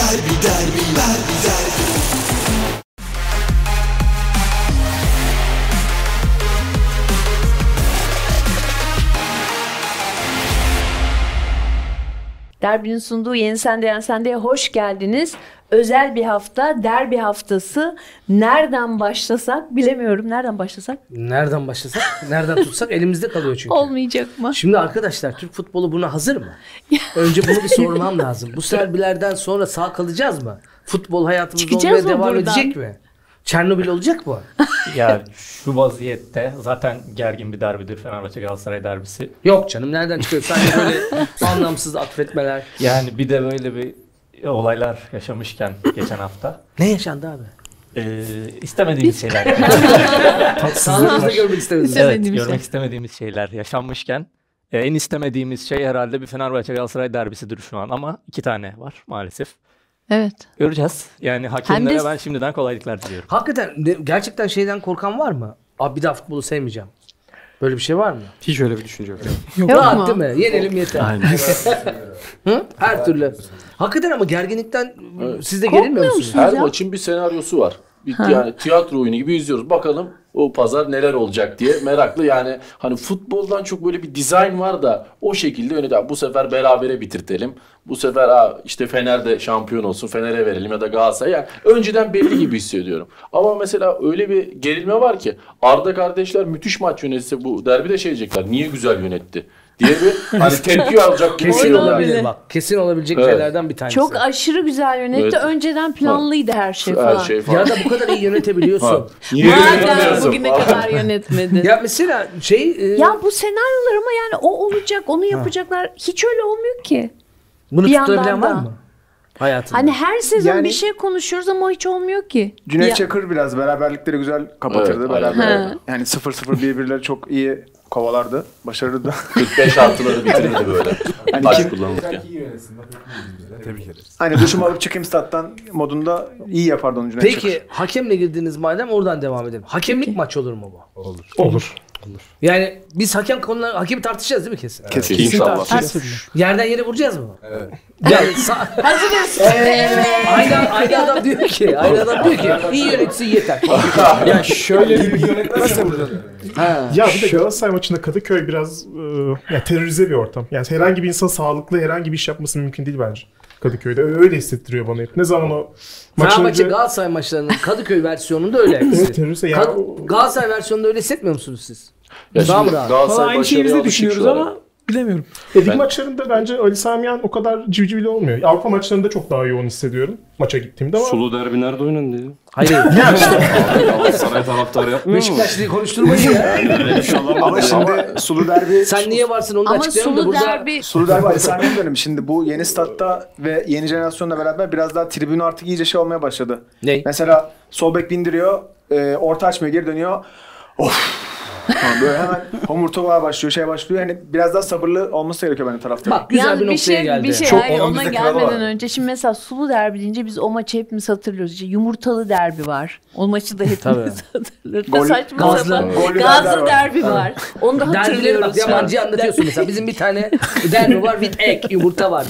derbi derbi derbi derbi Derbinin sunduğu Yeni Sende Yen Sende'ye hoş geldiniz. Özel bir hafta, derbi haftası. Nereden başlasak bilemiyorum. Nereden başlasak? Nereden başlasak, nereden tutsak elimizde kalıyor çünkü. Olmayacak mı? Şimdi arkadaşlar Türk futbolu buna hazır mı? Önce bunu bir sormam lazım. Bu serbilerden sonra sağ kalacağız mı? Futbol hayatımızda Çıkacağız olmaya mı devam buradan? edecek mi? Çernobil olacak mı? Ya şu vaziyette zaten gergin bir derbidir Fenerbahçe Galatasaray derbisi. Yok canım nereden çıkıyor? Sadece böyle anlamsız atfetmeler. Yani bir de böyle bir olaylar yaşamışken geçen hafta Ne yaşandı abi? e, istemediğimiz şeyler. Sağlığınızda görmek istemediniz. evet, İstemediğimiz görmek şey. istemediğimiz şeyler yaşanmışken e, en istemediğimiz şey herhalde bir Fenerbahçe Galatasaray derbisidir şu an ama iki tane var maalesef. Evet. Göreceğiz. Yani hakemlere de- ben şimdiden kolaylıklar diliyorum. Hakikaten gerçekten şeyden korkan var mı? Abi bir daha futbolu sevmeyeceğim. Böyle bir şey var mı? Hiç öyle bir düşünce yok. Yok Rahat mu? değil mi? Yenelim yeter. Hı? Her türlü. Hakikaten ama gerginlikten siz de gerilmiyor musunuz? Her maçın bir senaryosu var. Bir, yani tiyatro oyunu gibi izliyoruz. Bakalım o pazar neler olacak diye meraklı. Yani hani futboldan çok böyle bir dizayn var da o şekilde yönet. Bu sefer berabere bitirtelim. Bu sefer ha, işte Fener de şampiyon olsun. Fener'e verelim ya da Galatasaray. Yani önceden belli gibi hissediyorum. Ama mesela öyle bir gerilme var ki Arda kardeşler müthiş maç yönetse bu derbi de şey diyecekler. Niye güzel yönetti? Diye bir hani tepki alacak gibi Kesin oluyorlar. Olabilir. bak. Kesin olabilecek Evet. şeylerden bir tanesi. Çok aşırı güzel yönetti. Evet. Önceden planlıydı her şey falan. Her şey falan. ya da bu kadar iyi yönetebiliyorsun. Niye Madem bugüne kadar yönetmedi. ya mesela şey e, Ya bu senaryolar ama yani o olacak, onu yapacaklar. Hiç öyle olmuyor ki. bunu bir yandan var da. mı? Hayatında. Hani her sezon Yani- bir şey konuşuyoruz ama o hiç olmuyor ki. Cüneyt Ya- Çakır biraz beraberlikleri güzel kapatırdı. Evet, beraber. Ha. Yani 0-0 birbirleri çok iyi kovalardı. Başarılı da. 45 artıları bitirirdi böyle. Hani kim- kullanılırken. Tebrik ederiz. Hani duşumu alıp çıkayım stat'tan modunda iyi yapardı onu Cüneyt Çakır. Peki hakemle girdiniz madem oradan devam edelim. Hakemlik maç olur mu bu? Olur. Olur. Yani biz hakem konuları hakemi tartışacağız değil mi kesin? Kesin. İnşallah. Yerden yere vuracağız mı? Evet. Yani sa- Hazırız. aynı, aynı adam diyor ki, aynı adam diyor ki iyi yönetsin yeter. Ya şöyle bir nasıl vuracaksın? Ya bir de Galatasaray maçında Kadıköy biraz e, ya terörize bir ortam. Yani herhangi bir insan sağlıklı herhangi bir iş yapması mümkün değil bence. Kadıköy'de öyle hissettiriyor bana hep. Ne zaman o maçın Fenerbahçe önce... Galatasaray maçlarının Kadıköy versiyonunda öyle. Evet terörize yani Kad- Galatasaray versiyonunda öyle hissetmiyor musunuz siz? Ya Daha mı rahat? Galatasaray aynı şeyi biz de düşünüyoruz ama. Bilemiyorum. E, lig Ben- maçlarında bence Ali Sami Yen o kadar civcivli olmuyor. Avrupa maçlarında çok daha yoğun hissediyorum maça gittiğimde ama Sulu derbi nerede oynandı ya? Hayır. Galatasaray taraftarı yapmıyor mu? Beşiktaşlı'yı konuşturmayın ya. Ama şimdi Sulu Derbi Sen niye varsın onu da Ama açıklayalım da sulu burada. derbi Sulu Derbi Ali Sami Yen dönemi. Şimdi bu yeni statta ve yeni jenerasyonla beraber biraz daha tribün artık iyice şey olmaya başladı. Ne? Mesela sol bek bindiriyor, e, orta açmaya geri dönüyor. Of. Tamam, böyle hemen homurtama başlıyor, şey başlıyor. Yani biraz daha sabırlı olması gerekiyor bence taraftarın. Bak güzel Yalnız bir noktaya şey, geldi. Bir şey, Çok hayır, ona gelmeden var. önce şimdi mesela sulu derbi deyince biz o maçı hepimiz hatırlıyoruz. İşte yumurtalı derbi var. O maçı da hepimiz hatırlıyoruz. Gol- Saçma gazlı- sapan. gollü Gazlı derbi var. derbi var. Onu da hatırlıyoruz. bak yabancı anlatıyorsun mesela. Bizim bir tane derbi var with egg yumurta var.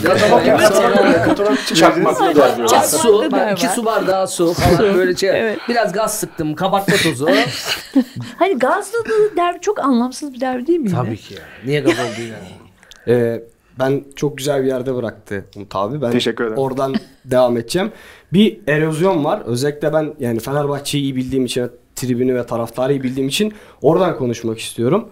Çakmaklı derbi var. Çak- su, iki su bardağı su falan böyle şey. Biraz gaz sıktım, kabartma tozu. Hani gazlı derbi çok anlamsız bir derbi değil mi? Tabii ki ya. Niye gaz oldu yani? Ee, ben çok güzel bir yerde bıraktı Umut abi. Ben Teşekkür ederim. oradan devam edeceğim. Bir erozyon var. Özellikle ben yani Fenerbahçe'yi iyi bildiğim için tribünü ve taraftarı iyi bildiğim için oradan konuşmak istiyorum.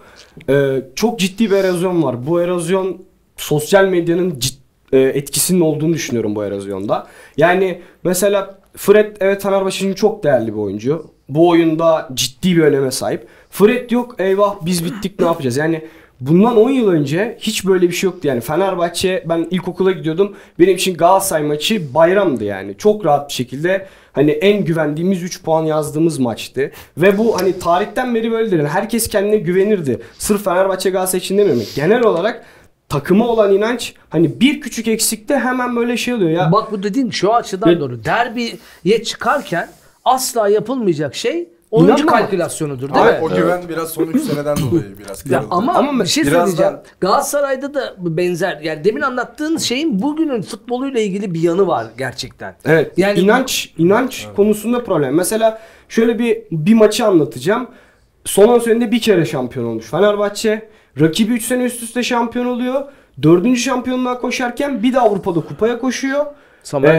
Ee, çok ciddi bir erozyon var. Bu erozyon sosyal medyanın cid- e, etkisinin olduğunu düşünüyorum bu erozyonda. Yani mesela Fred evet Fenerbahçe için çok değerli bir oyuncu. Bu oyunda ciddi bir öneme sahip. Fred yok eyvah biz bittik ne yapacağız? Yani bundan 10 yıl önce hiç böyle bir şey yoktu. Yani Fenerbahçe ben ilkokula gidiyordum. Benim için Galatasaray maçı bayramdı yani. Çok rahat bir şekilde hani en güvendiğimiz 3 puan yazdığımız maçtı. Ve bu hani tarihten beri böyledir. Yani herkes kendine güvenirdi. Sırf Fenerbahçe Galatasaray için dememek. Genel olarak takıma olan inanç hani bir küçük eksikte hemen böyle şey oluyor ya. Bak bu dediğin şu açıdan Ya- doğru. Derbiye çıkarken asla yapılmayacak şey oyuncu İnanma. kalkülasyonudur değil Abi, mi? O güven biraz son 3 seneden dolayı biraz Ya kırıldı. ama, Ama bir şey biraz söyleyeceğim. da- Galatasaray'da da benzer. Yani demin anlattığın şeyin bugünün futboluyla ilgili bir yanı var gerçekten. Evet. Yani- Yani inanç inanç konusunda problem. Mesela şöyle bir bir maçı anlatacağım. Son 10 senede bir kere şampiyon olmuş Fenerbahçe. Rakibi 3 sene üst üste şampiyon oluyor. Dördüncü şampiyonluğa koşarken bir de Avrupa'da kupaya koşuyor.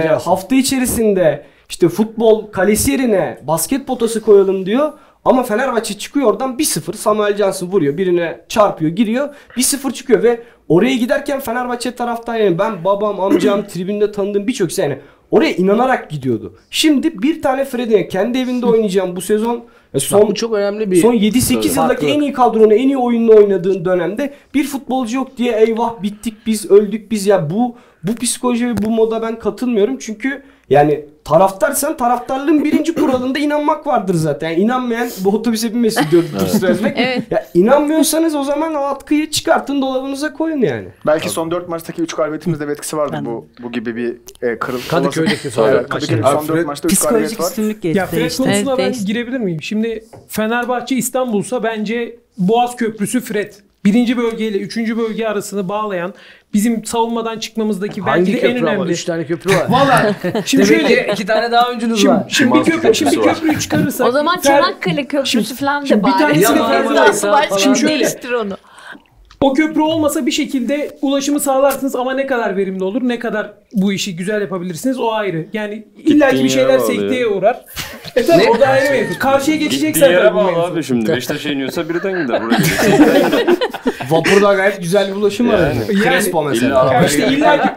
Ee, hafta içerisinde işte futbol kalesi yerine basket potası koyalım diyor. Ama Fenerbahçe çıkıyor oradan 1-0 Samuel Johnson vuruyor. Birine çarpıyor giriyor. 1-0 çıkıyor ve oraya giderken Fenerbahçe taraftar yani ben babam amcam tribünde tanıdığım birçok yani oraya inanarak gidiyordu. Şimdi bir tane Fred'e kendi evinde oynayacağım bu sezon. E, Son, bu çok önemli bir Son 7-8 Farklı. yıldaki en iyi kadronu, en iyi oyununu oynadığın dönemde bir futbolcu yok diye eyvah bittik biz, öldük biz ya bu bu psikoloji ve bu moda ben katılmıyorum. Çünkü yani taraftarsan taraftarlığın birinci kuralında inanmak vardır zaten. Yani inanmayan bu otobüse binmesin diyor Dursun Özbek. Evet. Ya inanmıyorsanız o zaman o atkıyı çıkartın dolabınıza koyun yani. Belki son 4 maçtaki 3 galibiyetimizde bir etkisi vardı bu bu gibi bir e, kırıl. Kadıköy'deki son Evet, dört Kadıköy'deki maçta. son 4 Fred- maçta 3 galibiyet Psikolojik var. üstünlük Ya geçti. Fred işte. konusuna Evet, ben değişti. girebilir miyim? Şimdi Fenerbahçe İstanbul'sa bence Boğaz Köprüsü Fred. Birinci bölgeyle üçüncü bölge arasını bağlayan bizim savunmadan çıkmamızdaki belki Hangi de en köprü ama? önemli. Üç tane köprü var. Valla şimdi Demek şöyle ki iki tane daha oyuncunuz Şimdi, var. şimdi bir Mantıklı köprü, şimdi bir var. köprüyü çıkarırsak. O zaman Fer- Çanakkale Köprüsü falan şimdi da bir bari. tanesi de Biraz Marmaray'sa daha falan. Şimdi Şöyle. değiştir onu. O köprü olmasa bir şekilde ulaşımı sağlarsınız ama ne kadar verimli olur, ne kadar bu işi güzel yapabilirsiniz o ayrı. Yani illaki bir Gittiğin şeyler yere bağlı sekteye uğrar. E tabii o da ayrı mevzu. Karşıya geçeceksen Gittiği yere tabii bu bağlı mevzu. abi şimdi. Beşiktaş'a iniyorsa birden gider. Buraya gider. Vapurda gayet güzel bir ulaşım var. Yani. Yani. Crespo İlla mesela. arabaya Ya işte illa ki,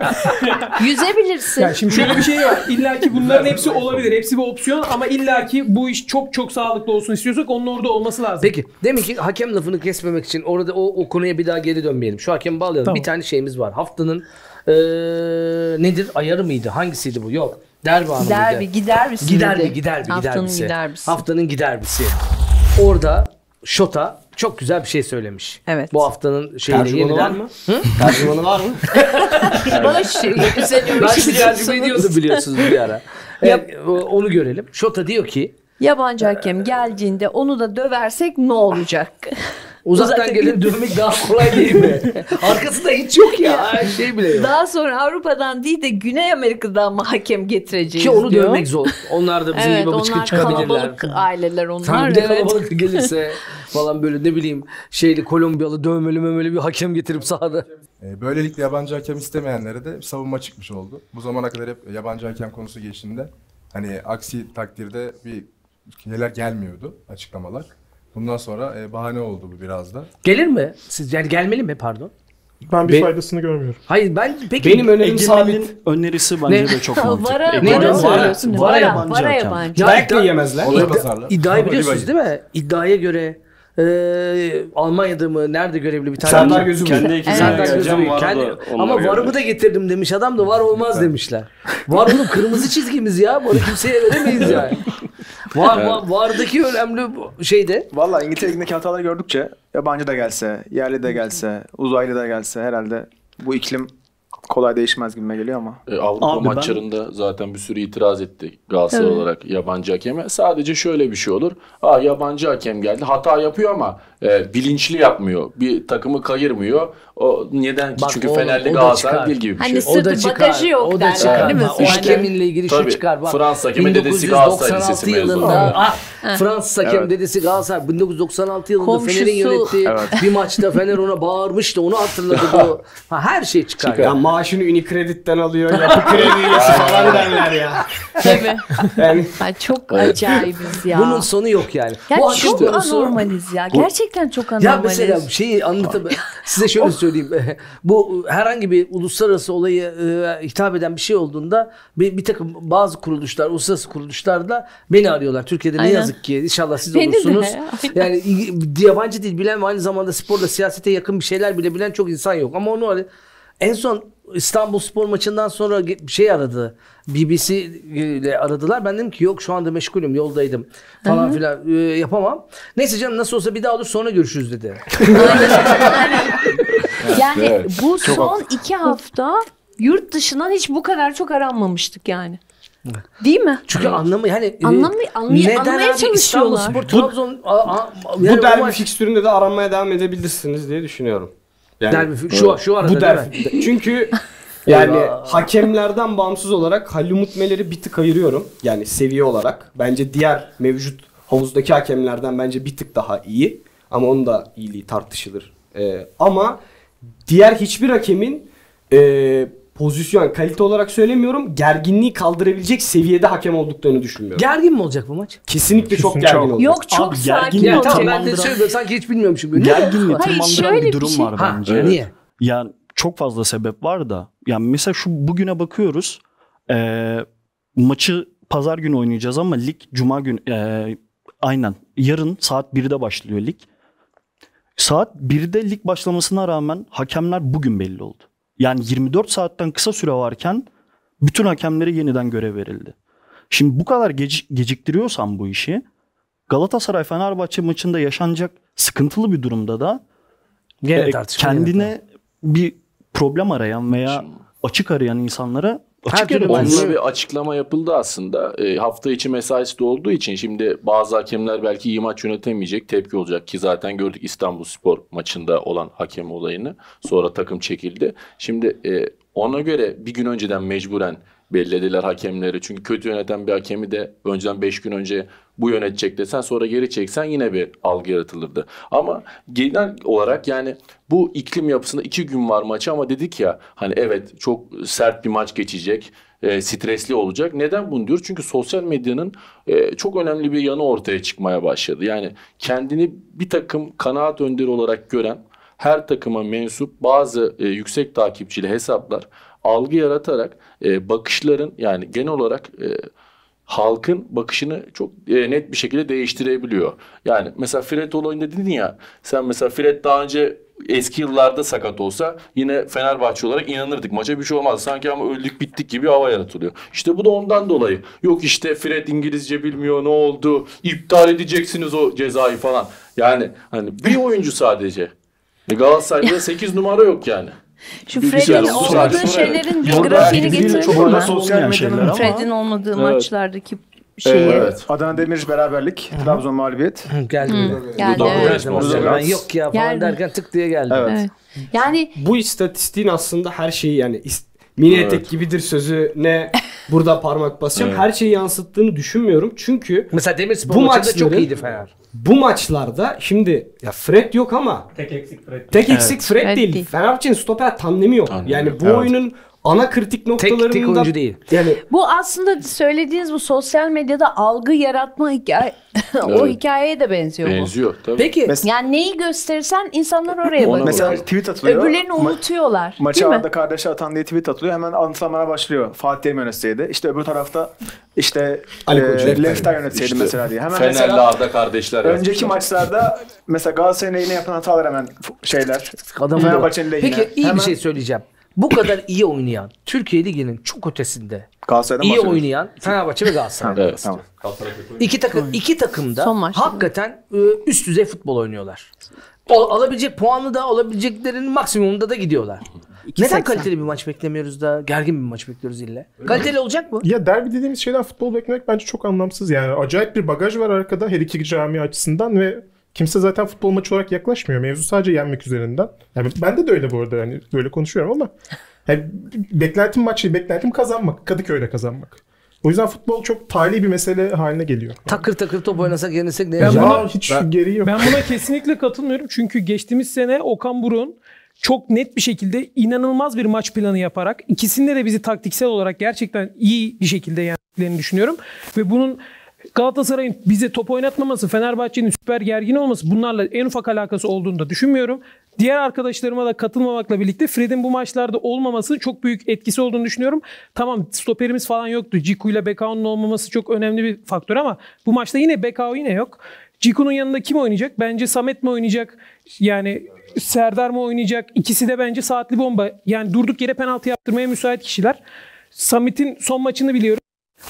Yüzebilirsin. ya şimdi şöyle bir şey var. İlla ki bunların hepsi olabilir. Hepsi bir opsiyon ama illa ki bu iş çok çok sağlıklı olsun istiyorsak onun orada olması lazım. Peki demin ki hakem lafını kesmemek için orada o, o konuya bir daha geri dönmeyelim. Şu hakemi bağlayalım. Tamam. Bir tane şeyimiz var. Haftanın eee, nedir? Ayarı mıydı? Hangisiydi bu? Yok. Derbi anı Derbi, mıydı? giderbisi Giderbi, miydi? giderbi, Haftanın giderbisi. giderbisi. Haftanın giderbisi. Orada Şota çok güzel bir şey söylemiş. Evet. Bu haftanın şeyiyle Tercümanı yeniden. var mı? Tercümanı var mı? Bana şey, Ben sizi tercüme biliyorsunuz. ediyordum biliyorsunuz bir ara. Evet, o- onu görelim. Şota diyor ki Yabancı hakem geldiğinde onu da döversek ne olacak? Uzaktan Zaten- gelin dövmek daha kolay değil mi? Arkasında hiç yok ya. Şey bile yok. Daha sonra Avrupa'dan değil de Güney Amerika'dan mı hakem getireceğiz Ki onu diyor. dövmek zor. Onlar da bizim Evet gibi bıçkı onlar çıkabilirler. kalabalık aileler Tam onlar. bir de evet. kalabalık gelirse falan böyle ne bileyim şeyli Kolombiyalı dövmeli memeli bir hakem getirip sahada. E, Böylelikle yabancı hakem istemeyenlere de bir savunma çıkmış oldu. Bu zamana kadar hep yabancı hakem konusu geçtiğinde hani aksi takdirde bir şeyler gelmiyordu açıklamalar. Bundan sonra e, bahane oldu bu biraz da. Gelir mi? Siz yani gelmeli mi pardon? Ben bir Be- faydasını görmüyorum. Hayır ben peki Benim önerim sabit. Önerisi bence Ne? de çok mantıklı. Vara, Ne vara diyor? söylüyorsun. Vara- Vara, vara yabancı. Vara hakem. yabancı. Ya Dayak da yemezler. Olaya İddia- pazarla. iddiayı biliyorsunuz değil mi? İddiaya göre e, Almanya'da mı nerede görevli bir tane Serdar Gözü Kendi Kendi ekibine Serdar geleceğim Gözü var Kendi- da ama varımı geldi. da getirdim demiş adam da var olmaz demişler. Var oğlum kırmızı çizgimiz ya. Bunu kimseye veremeyiz yani. Var, var vardaki önemli şeyde. Valla İngiltere Ligi'ndeki hataları gördükçe yabancı da gelse, yerli de gelse, uzaylı da gelse herhalde bu iklim kolay değişmez gibime geliyor ama. E, Avrupa Abi ben- maçlarında zaten bir sürü itiraz etti Galatasaray Tabii. olarak yabancı hakeme. Sadece şöyle bir şey olur. Aa yabancı hakem geldi. Hata yapıyor ama e, bilinçli yapmıyor. Bir takımı kayırmıyor. O neden ki? Bak, Çünkü o- Fenerli o da Galatasaray çıkar. değil gibi bir Hani şey. O da Sırtı çıkar. bagajı yok o da derler, çıkar. değil mi? O Yani- hakeminle ilgili şu Tabii. çıkar. Bak, Fransız hakemi dedesi Galatasaray 1996 Lisesi mezunu. yılında ah, Fransız hakem dedesi Galatasaray 1996 yılında Komşusu. Fener'in yönettiği bir maçta Fener ona bağırmıştı. Onu hatırladı bu. Ha, her şey çıkar. Ya maaşını Unicredit'ten alıyor, yapı kredi üyesi falan derler ya. Tabii. Yani Ay, çok acayibiz ya. Bunun sonu yok yani. ya bu çok anormaliz ya. Gerçekten çok Ya anormaliz. mesela şeyi anlatamam. Size şöyle söyleyeyim. Bu herhangi bir uluslararası olayı e, hitap eden bir şey olduğunda bir, bir takım bazı kuruluşlar, uluslararası kuruluşlar da beni arıyorlar. Türkiye'de ne Aynen. yazık ki inşallah siz Beni de, olursunuz. aynen. Yani yabancı dil bilen ve aynı zamanda sporla siyasete yakın bir şeyler bile bilen çok insan yok. Ama onu en son İstanbul Spor maçından sonra şey aradı. BBC ile aradılar. Ben dedim ki yok şu anda meşgulüm yoldaydım falan filan e, yapamam. Neyse canım nasıl olsa bir daha olur sonra görüşürüz dedi. Yani Evet, bu son iki hafta yurt dışından hiç bu kadar çok aranmamıştık yani. Değil mi? Çünkü anlamı yani e, Anlamı- anlay- neden anlamaya abi İstanbul çalışıyorlar. Spor Trabzon a, a, Bu yani o derbi maç- fikstüründe de aranmaya devam edebilirsiniz diye düşünüyorum. Yani, Derbi şu- şu arada Bu değil derbi. Çünkü yani hakemlerden bağımsız olarak Halil Umut Meler'i bir tık ayırıyorum. Yani seviye olarak. Bence diğer mevcut havuzdaki hakemlerden bence bir tık daha iyi. Ama onun da iyiliği tartışılır. Ee, ama diğer hiçbir hakemin e, pozisyon kalite olarak söylemiyorum. Gerginliği kaldırabilecek seviyede hakem olduklarını düşünmüyorum. Gergin mi olacak bu maç? Kesinlikle çok gergin olacak. Yok çok Abi, sakin gergin olacak. tamam ben de söylüyorum sanki hiç bilmiyormuşum gibi. Gerginliği tırmandıran bir bir durum şey- var Ha, bence. niye? Yani çok fazla sebep var da. Yani mesela şu bugüne bakıyoruz. Ee, maçı pazar günü oynayacağız ama lig cuma günü ee, aynen yarın saat 1'de başlıyor lig. Saat 1'de lig başlamasına rağmen hakemler bugün belli oldu. Yani 24 saatten kısa süre varken bütün hakemlere yeniden görev verildi. Şimdi bu kadar gec- geciktiriyorsan bu işi Galatasaray Fenerbahçe maçında yaşanacak sıkıntılı bir durumda da Gene e, kendine bir problem arayan veya açık arayan insanlara açık bulunur. Onunla bir açıklama yapıldı aslında. E, hafta içi mesaisi de olduğu için şimdi bazı hakemler belki iyi maç yönetemeyecek tepki olacak ki zaten gördük İstanbul Spor maçında olan hakem olayını. Sonra takım çekildi. Şimdi e, ona göre bir gün önceden mecburen bellediler hakemleri. Çünkü kötü yöneten bir hakemi de önceden 5 gün önce bu yönetecek desen sonra geri çeksen yine bir algı yaratılırdı. Ama genel olarak yani bu iklim yapısında 2 gün var maçı ama dedik ya hani evet çok sert bir maç geçecek e, stresli olacak. Neden bunu diyoruz? Çünkü sosyal medyanın e, çok önemli bir yanı ortaya çıkmaya başladı. Yani kendini bir takım kanaat önderi olarak gören her takıma mensup bazı e, yüksek takipçili hesaplar algı yaratarak e, bakışların yani genel olarak e, halkın bakışını çok e, net bir şekilde değiştirebiliyor. Yani mesela Fred olayında dedin ya sen mesela Fred daha önce eski yıllarda sakat olsa yine Fenerbahçe olarak inanırdık. Maça bir şey olmaz. Sanki ama öldük bittik gibi hava yaratılıyor. İşte bu da ondan dolayı. Yok işte Fred İngilizce bilmiyor ne oldu? İptal edeceksiniz o cezayı falan. Yani hani bir oyuncu sadece. E, Galatasaray'da 8 numara yok yani. Şu Bir- bir Fred'in olmadığı şeylerin Burada grafiğini mi? sosyal medyanın şeyler ama Fred'in olmadığı Evet. maçlardaki şeyi. Evet. Adana Demir beraberlik, Trabzon mağlubiyet. Geldi. Geldi, evet. resmi olsun. Ben yok ya falan Geldi. derken tık diye geldi. Evet. Evet. Yani bu istatistiğin aslında her şeyi yani mini Evet. etek gibidir sözü ne burada parmak basacağım Evet. her şeyi yansıttığını düşünmüyorum. Çünkü Mesela Demirspor Bu maçında çok iyiydi Fener. bu maçlarda şimdi ya Fred yok ama Tek eksik Fred. tek eksik Fred, Fred değil. değil. Fenerbahçe'nin stoper tandemi yok. Tandemi yani bu evet. oyunun ana kritik noktalarında tek oyuncu değil. Yani bu aslında söylediğiniz bu sosyal medyada algı yaratma hikaye o Evet. hikayeye de benziyor bu. Benziyor tabii. Peki Mes- Yani neyi gösterirsen insanlar oraya bakıyor. Mesela tweet atılıyor. Öbürlerini Ma- unutuyorlar. Mi? Arda kardeşi atan diye tweet atılıyor. Hemen antrenmana başlıyor. Fatih Terim yönetseydi. İşte öbür tarafta işte Ali Koç. Lefter yönetseydi İşte mesela diye. Hemen Fenerli mesela Arda kardeşler önceki maçlarda mesela Galatasaray'ın lehine yapılan hatalar hemen şeyler. Adamın Fenerbahçe'nin lehine. Peki iyi Hemen bir şey söyleyeceğim. Bu kadar iyi oynayan, Türkiye Ligi'nin çok ötesinde Galatasaray'dan iyi bahsediyoruz. oynayan Fenerbahçe ve Galatasaray. Evet. Tamam. İki takım iki takım da Son hakikaten e, üst düzey futbol oynuyorlar. O, alabilecek puanı da alabileceklerin maksimumunda da gidiyorlar. Neden 2.80. kaliteli bir maç beklemiyoruz da gergin bir maç bekliyoruz ille? Kaliteli olacak mı? Ya derbi dediğimiz şeyden futbol beklemek bence çok anlamsız yani. Acayip bir bagaj var arkada her iki cami açısından ve kimse zaten futbol maçı olarak yaklaşmıyor. Mevzu sadece yenmek üzerinden. Yani bende de öyle bu arada hani böyle konuşuyorum ama yani beklentim maçı, beklentim kazanmak. Kadıköy'de kazanmak. O yüzden futbol çok tali bir mesele haline geliyor. Takır takır top oynasak yenilsek ne Ben yapacağız? buna- Ya hiç gereği yok. Ben buna kesinlikle katılmıyorum. Çünkü geçtiğimiz sene Okan Buruk'un çok net bir şekilde inanılmaz bir maç planı yaparak ikisinde de bizi taktiksel olarak gerçekten iyi bir şekilde yendiklerini düşünüyorum. Ve bunun Galatasaray'ın bize top oynatmaması, Fenerbahçe'nin süper gergin olması bunlarla en ufak alakası olduğunu da düşünmüyorum. Diğer arkadaşlarıma da katılmamakla birlikte Fred'in bu maçlarda olmaması çok büyük etkisi olduğunu düşünüyorum. Tamam stoperimiz falan yoktu. Ciku ile Bekao'nun olmaması çok önemli bir faktör ama bu maçta yine Bekao yine yok. Ciku'nun yanında kim oynayacak? Bence Samet mi oynayacak? Yani Serdar mı oynayacak? İkisi de bence saatli bomba. Yani durduk yere penaltı yaptırmaya müsait kişiler. Samet'in son maçını biliyorum.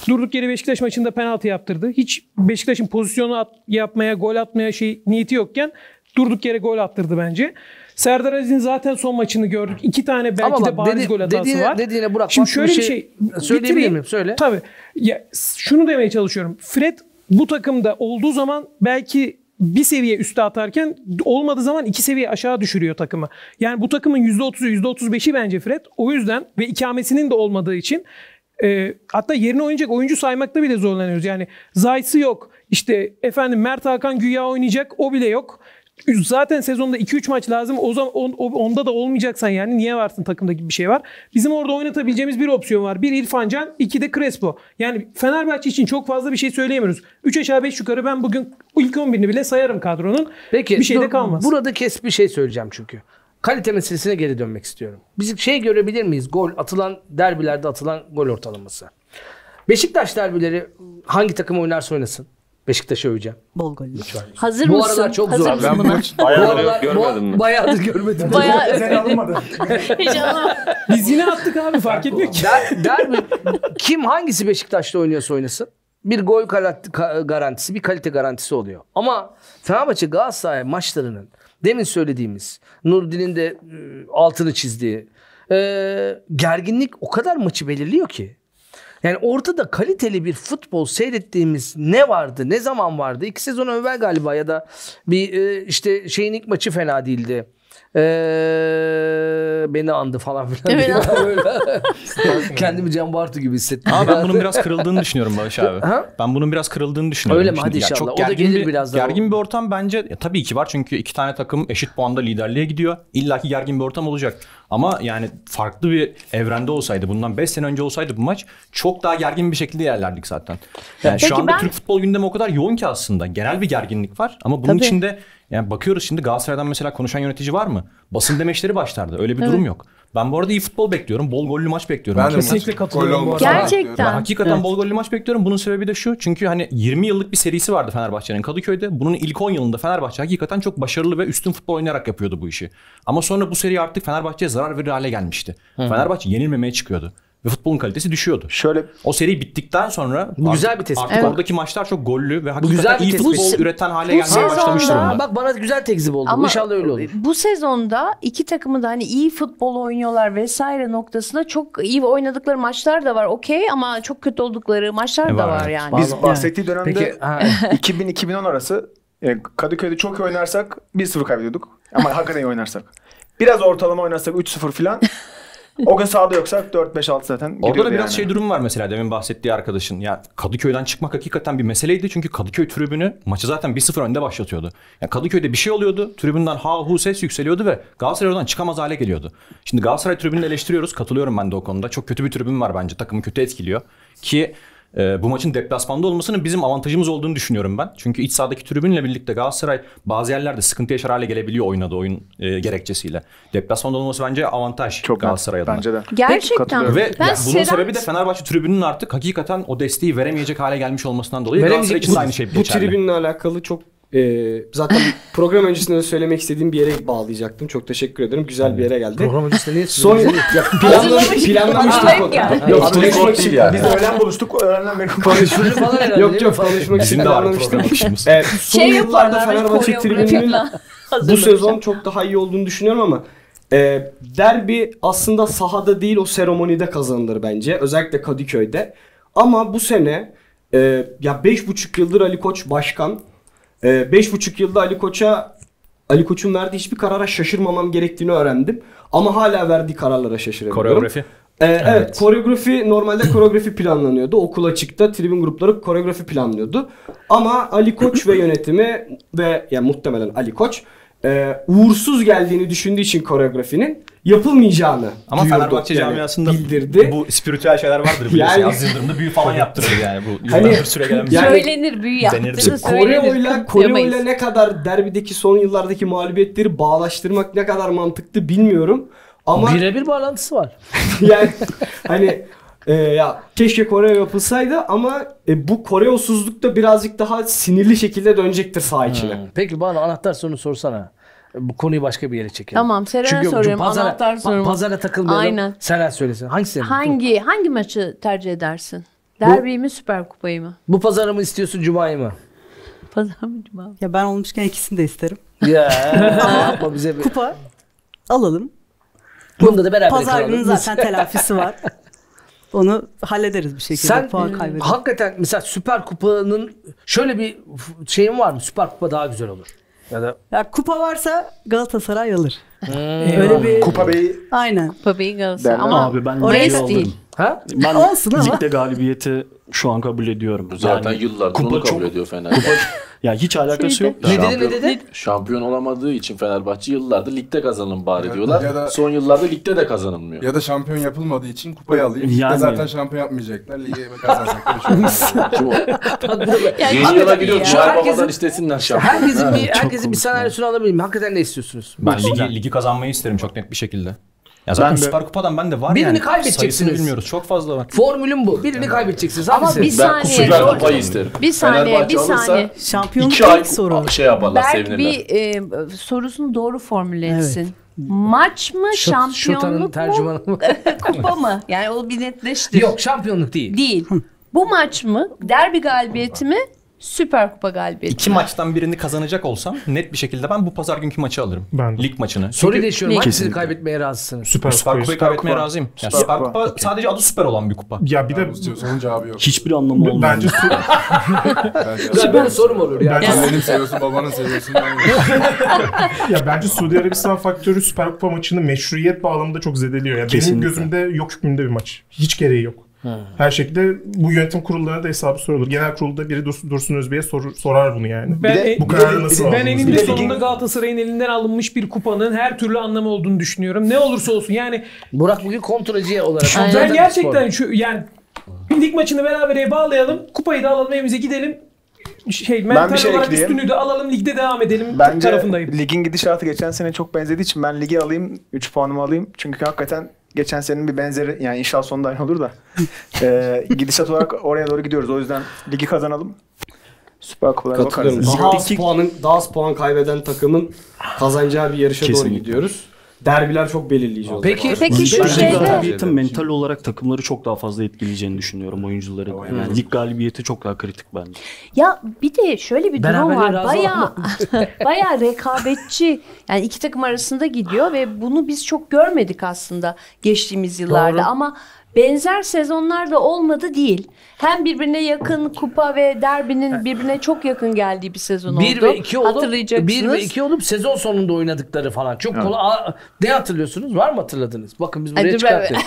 Durduk yere Beşiktaş maçında penaltı yaptırdı. Hiç Beşiktaş'ın pozisyonu at- yapmaya, gol atmaya şey niyeti yokken durduk yere gol attırdı bence. Serdar Aziz'in zaten son maçını gördük. İki tane belki Ama de bariz dedi- gol hatası dediğine- var. dediğine Burak, Şimdi şöyle bir bir şey şey, söyleyebilir miyim? Söyle. Tabii. Ya, şunu demeye çalışıyorum. Fred bu takımda olduğu zaman belki bir seviye üste atarken olmadığı zaman iki seviye aşağı düşürüyor takımı. Yani bu takımın %30'u %35'i bence Fred. O yüzden ve ikamesinin de olmadığı için e, hatta yerine oynayacak oyuncu saymakta bile zorlanıyoruz. Yani Zayt'sı yok. İşte efendim Mert Hakan güya oynayacak o bile yok. Zaten sezonda 2-3 maç lazım. O zaman on- onda da olmayacaksan yani niye varsın takımda gibi bir şey var. Bizim orada oynatabileceğimiz bir opsiyon var. Bir İrfan Can, iki de Crespo. Yani Fenerbahçe için çok fazla bir şey söyleyemiyoruz. 3 aşağı 5 yukarı ben bugün ilk 11'ini bile sayarım kadronun. Peki bir şey de kalmaz. Burada kes bir şey söyleyeceğim çünkü. Kalite meselesine geri dönmek istiyorum. Biz şey görebilir miyiz? Gol atılan derbilerde atılan gol ortalaması. Beşiktaş derbileri hangi takım oynarsa oynasın. Beşiktaş'ı öveceğim. Bol gollü. Hazır bu mısın? aralar çok Hazır zor. mısın Ben bu maç- Bayağıdır bu görmedim? Bayağıdır görmedim. Bayağı Özel alınmadı. Biz yine attık abi fark etmiyor ki. Der, derbi kim hangisi Beşiktaş'ta oynuyorsa oynasın bir gol garantisi, bir kalite garantisi oluyor. Ama Fenerbahçe Galatasaray maçlarının demin söylediğimiz Nurdin'in de e, altını çizdiği e, gerginlik o kadar maçı belirliyor ki. Yani ortada kaliteli bir futbol seyrettiğimiz ne vardı, ne zaman vardı? İki sezon evvel galiba ya da bir e, işte şeyin ilk maçı fena değildi. E, beni andı falan filan. Evet. diye böyle. Kendimi Can Bartu gibi hissettim. Ama ben bunun biraz kırıldığını düşünüyorum Barış abi. Ha? Ben bunun biraz kırıldığını düşünüyorum. Öyle mi? Şimdi Hadi inşallah. O da gergin gelir bir, birazdan. Gergin bir ortam bence ya tabii ki var çünkü iki tane takım eşit puanda liderliğe gidiyor. İlla ki gergin bir ortam olacak. Ama yani farklı bir evrende olsaydı bundan 5 sene önce olsaydı bu maç çok daha gergin bir şekilde yerlerdik zaten. Yani Peki şu anda ben- Türk futbol gündemi o kadar yoğun ki aslında. Genel bir gerginlik var ama bunun Tabii. içinde yani bakıyoruz şimdi Galatasaray'dan mesela konuşan yönetici var mı? Basın demeçleri başlardı. Öyle bir durum yok. Ben bu arada iyi futbol bekliyorum. Bol gollü maç bekliyorum. Ben Kesinlikle maç- katılıyorum gol bu olmasını arada. Gerçekten. ben hakikaten bol gollü maç bekliyorum. Bunun sebebi de şu. Çünkü hani 20 yıllık bir serisi vardı Fenerbahçe'nin Kadıköy'de. Bunun ilk 10 yılında Fenerbahçe hakikaten çok başarılı ve üstün futbol oynayarak yapıyordu bu işi. Ama sonra bu seri artık Fenerbahçe'ye zarar verir hale gelmişti. Fenerbahçe yenilmemeye çıkıyordu. Ve futbolun kalitesi düşüyordu. Şöyle O seri bittikten sonra Bu güzel bir tespit. Artık Evet. oradaki maçlar çok gollü ve güzel hakikaten bir iyi tespit. futbol Bu- üreten hale bu gelmeye başlamış sezonda- durumda. Bak bana güzel tekzip oldu. Ama İnşallah öyle olur. bu sezonda iki takımı da hani iyi futbol oynuyorlar vesaire noktasında çok iyi oynadıkları maçlar da var. Okey ama çok kötü oldukları maçlar E, da var, var evet. yani. biz bahsettiği dönemde Peki ha, 2000-2010 arası e, Kadıköy'de çok iyi oynarsak 1-0 kaybediyorduk. Ama hakikaten iyi oynarsak. Biraz ortalama oynarsak 3-0 falan. O gün sahada yoksak 4-5-6 zaten Orada da biraz yani. şey durum var mesela demin bahsettiği arkadaşın. Ya Kadıköy'den çıkmak hakikaten bir meseleydi. Çünkü Kadıköy tribünü maçı zaten 1-0 önde başlatıyordu. Yani Kadıköy'de bir şey oluyordu. Tribünden ha hu ses yükseliyordu ve Galatasaray oradan çıkamaz hale geliyordu. Şimdi Galatasaray tribününü eleştiriyoruz. Katılıyorum ben de o konuda. Çok kötü bir tribün var bence. Takımı kötü etkiliyor. Ki e, bu maçın deplasmanda olmasının bizim avantajımız olduğunu düşünüyorum ben. Çünkü iç sahadaki tribünle birlikte Galatasaray bazı yerlerde sıkıntı yaşar hale gelebiliyor oynadığı oyun e, gerekçesiyle. Deplasmanda olması bence avantaj Çok net. Galatasaray adına. Bence de. Gerçekten. Ve Ben ya bunun Seren- sebebi de Fenerbahçe tribünün artık hakikaten o desteği veremeyecek hale gelmiş olmasından dolayı Veremeyecek Galatasaray için bu- aynı şey Bu geçerli. tribünle alakalı çok e, zaten program öncesinde de söylemek istediğim bir yere bağlayacaktım. Çok teşekkür ederim. Güzel bir yere geldi. program öncesinde niye Son ya, planlamış, planlamıştık onu. Yok, konuşmak için. yani. Biz öğlen buluştuk. Öğlenden beri konuşuyoruz. Yok yok konuşmak için akışımız. Evet, son Şey yıllarda. Fenerbahçe tribününün bu sezon çok daha iyi olduğunu düşünüyorum ama e, derbi aslında sahada değil o seremonide kazanılır bence. Özellikle Kadıköy'de. Ama bu sene e, ya 5,5 yıldır Ali Koç başkan. 5,5 yılda Ali Koç'a Ali Koç'un verdiği hiçbir karara şaşırmamam gerektiğini öğrendim. Ama hala verdiği kararlara şaşırıyorum. Koreografi. Ee, evet. koreografi normalde koreografi planlanıyordu. Okul açıkta tribün grupları koreografi planlıyordu. Ama Ali Koç ve yönetimi ve yani muhtemelen Ali Koç e, uğursuz geldiğini düşündüğü için koreografinin yapılmayacağını Ama duyurdu. Fenerbahçe Yani camiasında bildirdi. bu spiritüel şeyler vardır biliyorsun. Yani- Yani, Aziz Yıldırım'da büyü falan yaptırır yani. Bu Hani- yıllardır süre gelen bir Yani- şey. Söylenir büyü yaptığını Koreo'yla. Koreo'yla ne kadar derbideki son yıllardaki mağlubiyetleri bağlaştırmak ne kadar mantıklı bilmiyorum. Ama Birebir bağlantısı var. yani hani e, ya keşke Kore yapılsaydı ama e, bu Koreosuzluk da birazcık daha sinirli şekilde dönecektir saha içine. Peki bana anahtar sorunu sorsana. Bu konuyu başka bir yere çekelim. Tamam, Seren'e Çünkü soruyorum, pazara, anahtar sorma. Pazara takılmayalım. Aynen. Seren söylesin. Hangisi? Hangi hangi maçı tercih edersin? Derbi mi Süper Kupayı mı? Bu pazarı mı istiyorsun Cuma'yı mı? Pazar mı cuma mı? Ya ben olmuşken ikisini de isterim. Ya yapma bize bir. Kupa alalım. Bunda da beraber Pazar kalalım. günü zaten telafisi var. Onu hallederiz bir şekilde. Sen puan kaybederiz. hakikaten mesela Süper Kupa'nın şöyle bir şeyin var mı? Süper Kupa daha güzel olur. Ya da Ya kupa varsa Galatasaray alır. Hmm. Öyle bir Kupa Bey'i aynen. Kupa Bey'i Galatasaray. Ben- Ama Abi ben Oraya alırım. değil. Ha? Ben Olsun ama. ligde galibiyeti şu an kabul ediyorum. Zaten Yani yıllardır kupa onu kabul çok- ediyor Fenerbahçe. Ya hiç alakası yok. Ne dedi ne Şampiyon- dedi? Şampiyon olamadığı için Fenerbahçe yıllardır ligde kazanın bari Ya- diyorlar. ya da- Son yıllarda ligde de kazanılmıyor. Ya da şampiyon yapılmadığı için kupayı alayım. Yani. Yani. zaten şampiyon yapmayacaklar. Lige da şey o- Yani Yeni yıla gidiyor. ya. Noel Herkesin- Baba'dan istesinler şampiyon. Herkesin bir, herkesin bir senaryosunu alabilir miyim? Hakikaten ne istiyorsunuz? Ben ligi, ligi kazanmayı isterim çok net bir şekilde. Ya zaten Ben de- Süper Kupa'dan ben de var Birini yani. kaybedeceksiniz. Sayısını bilmiyoruz. Çok fazla var. Formülüm bu. Birini kaybedeceksiniz. Ama Hangisi? bir Ben saniye. Süper Zor- Kupayı isterim. Bir saniye, Fenerbahçe bir alırsa saniye. Şampiyonluk iki ay soru. şey yaparlar, Berk sevinirler. bir e, sorusunu doğru formüle etsin. Maç mı, Şotanın şampiyonluk mu, kupa mı? Yani o bir netleştir. Yok şampiyonluk değil. Değil. Bu maç mı, derbi galibiyeti mi, süper kupa galibiyeti İki maçtan birini kazanacak olsam net bir şekilde ben bu pazar günkü maçı alırım. Ben de. Lig maçını. Çünkü değişiyorum. Hangisini Kesinlikle. kaybetmeye razısınız? Süper, Süper Kupayı. Süper kaybetmeye Kupa. razıyım. Yani Süper Süper Kupa. Kupa sadece adı süper olan bir kupa. Ya bir de Onun cevabı yok. Hiçbir anlamı olmuyor. bence su- Bence- Ya böyle sorum olur ya. bence, benim seviyorsun, babanın seviyorsun. Ya bence Suudi Arabistan faktörü Süper Kupa maçını meşruiyet bağlamında çok zedeliyor. Yani benim gözümde yok hükmünde bir maç. Hiç gereği yok. Her şekilde bu yönetim kurullarına da hesabı sorulur. Genel kurulda biri Dursun, Dursun Özbey'e sorur, sorar bunu yani. Ben, de- en- bu kararı nasıl ben eninde sonunda Galatasaray'ın elinden alınmış bir kupanın her türlü anlamı olduğunu düşünüyorum. Ne olursa olsun yani Burak bugün kontrolcü olarak. Ben gerçekten şu yani lig maçını berabere bağlayalım. Kupayı da alalım evimize gidelim. Şey, mental bir şey olarak ekleyeyim. üstünlüğü de alalım ligde devam edelim Bence tarafındayım. ligin gidişatı geçen sene çok benzediği için ben ligi alayım, 3 puanımı alayım. Çünkü hakikaten geçen senenin bir benzeri yani inşallah sonunda aynı olur da e, gidişat olarak oraya doğru gidiyoruz. O yüzden ligi kazanalım. Süper Kupalara bakarız. Daha az puanın daha az puan kaybeden takımın kazanacağı bir yarışa doğru Kesinlikle. gidiyoruz. Derbiler çok belirleyici olacak. Peki, Peki şu şeyde galibiyetin mental olarak takımları çok daha fazla etkileyeceğini düşünüyorum oyuncuları. Yani lig galibiyeti çok daha kritik bence. ya bir de şöyle bir durum var. razı Bayağı bayağı rekabetçi. Yani iki takım arasında gidiyor ve bunu biz çok görmedik aslında geçtiğimiz yıllarda Doğru. ama benzer sezonlar da olmadı değil. Hem birbirine yakın kupa ve derbinin birbirine çok yakın geldiği bir sezon 1 oldu. ve 2 olup Hatırlayacaksınız. 1 ve 2 olup sezon sonunda oynadıkları falan. Çok kolay. Aa, Ne hatırlıyorsunuz? Var mı hatırladınız? Bakın biz Ay, buraya dur, çıkarttık.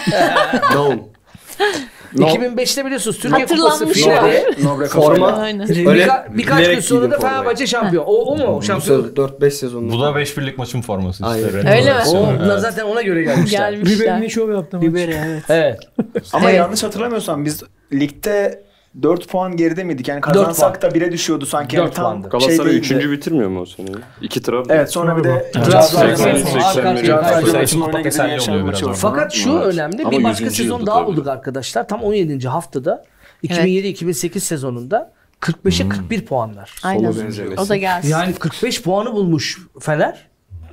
Down. 2005'te biliyorsunuz Türkiye Kupası finali. Forma. Aynen. Birka- birkaç gün sonra da. Fenerbahçe şampiyon. O, o mu? Şampiyon. sezon 4-5 sezonunda. Bu da 5 birlik maçın forması işte. Aynen. Red Öyle mi? O, bunlar zaten ona göre gelmişler. Gelmişler. Biberini şov yaptım. Biberi evet. Evet. Ama Evet. yanlış hatırlamıyorsam biz ligde 4 puan geride miydik? Yani kazansak da 1'e düşüyordu sanki. Yani Dört tam puandı. şey Galatasaray değildi. 3. bitirmiyor mu o seneyi? İki Trabzon. Evet sonra bir de Trabzon- Trabzon- Trabzon oluyor biraz. Fakat şu Evet. önemli. Ama bir başka 100. sezon daha tabii. bulduk arkadaşlar. Tam 17. haftada 2007-2008 sezonunda 45'e 41 puanlar. Aynen. O da gelsin. Yani 45 puanı bulmuş Fener.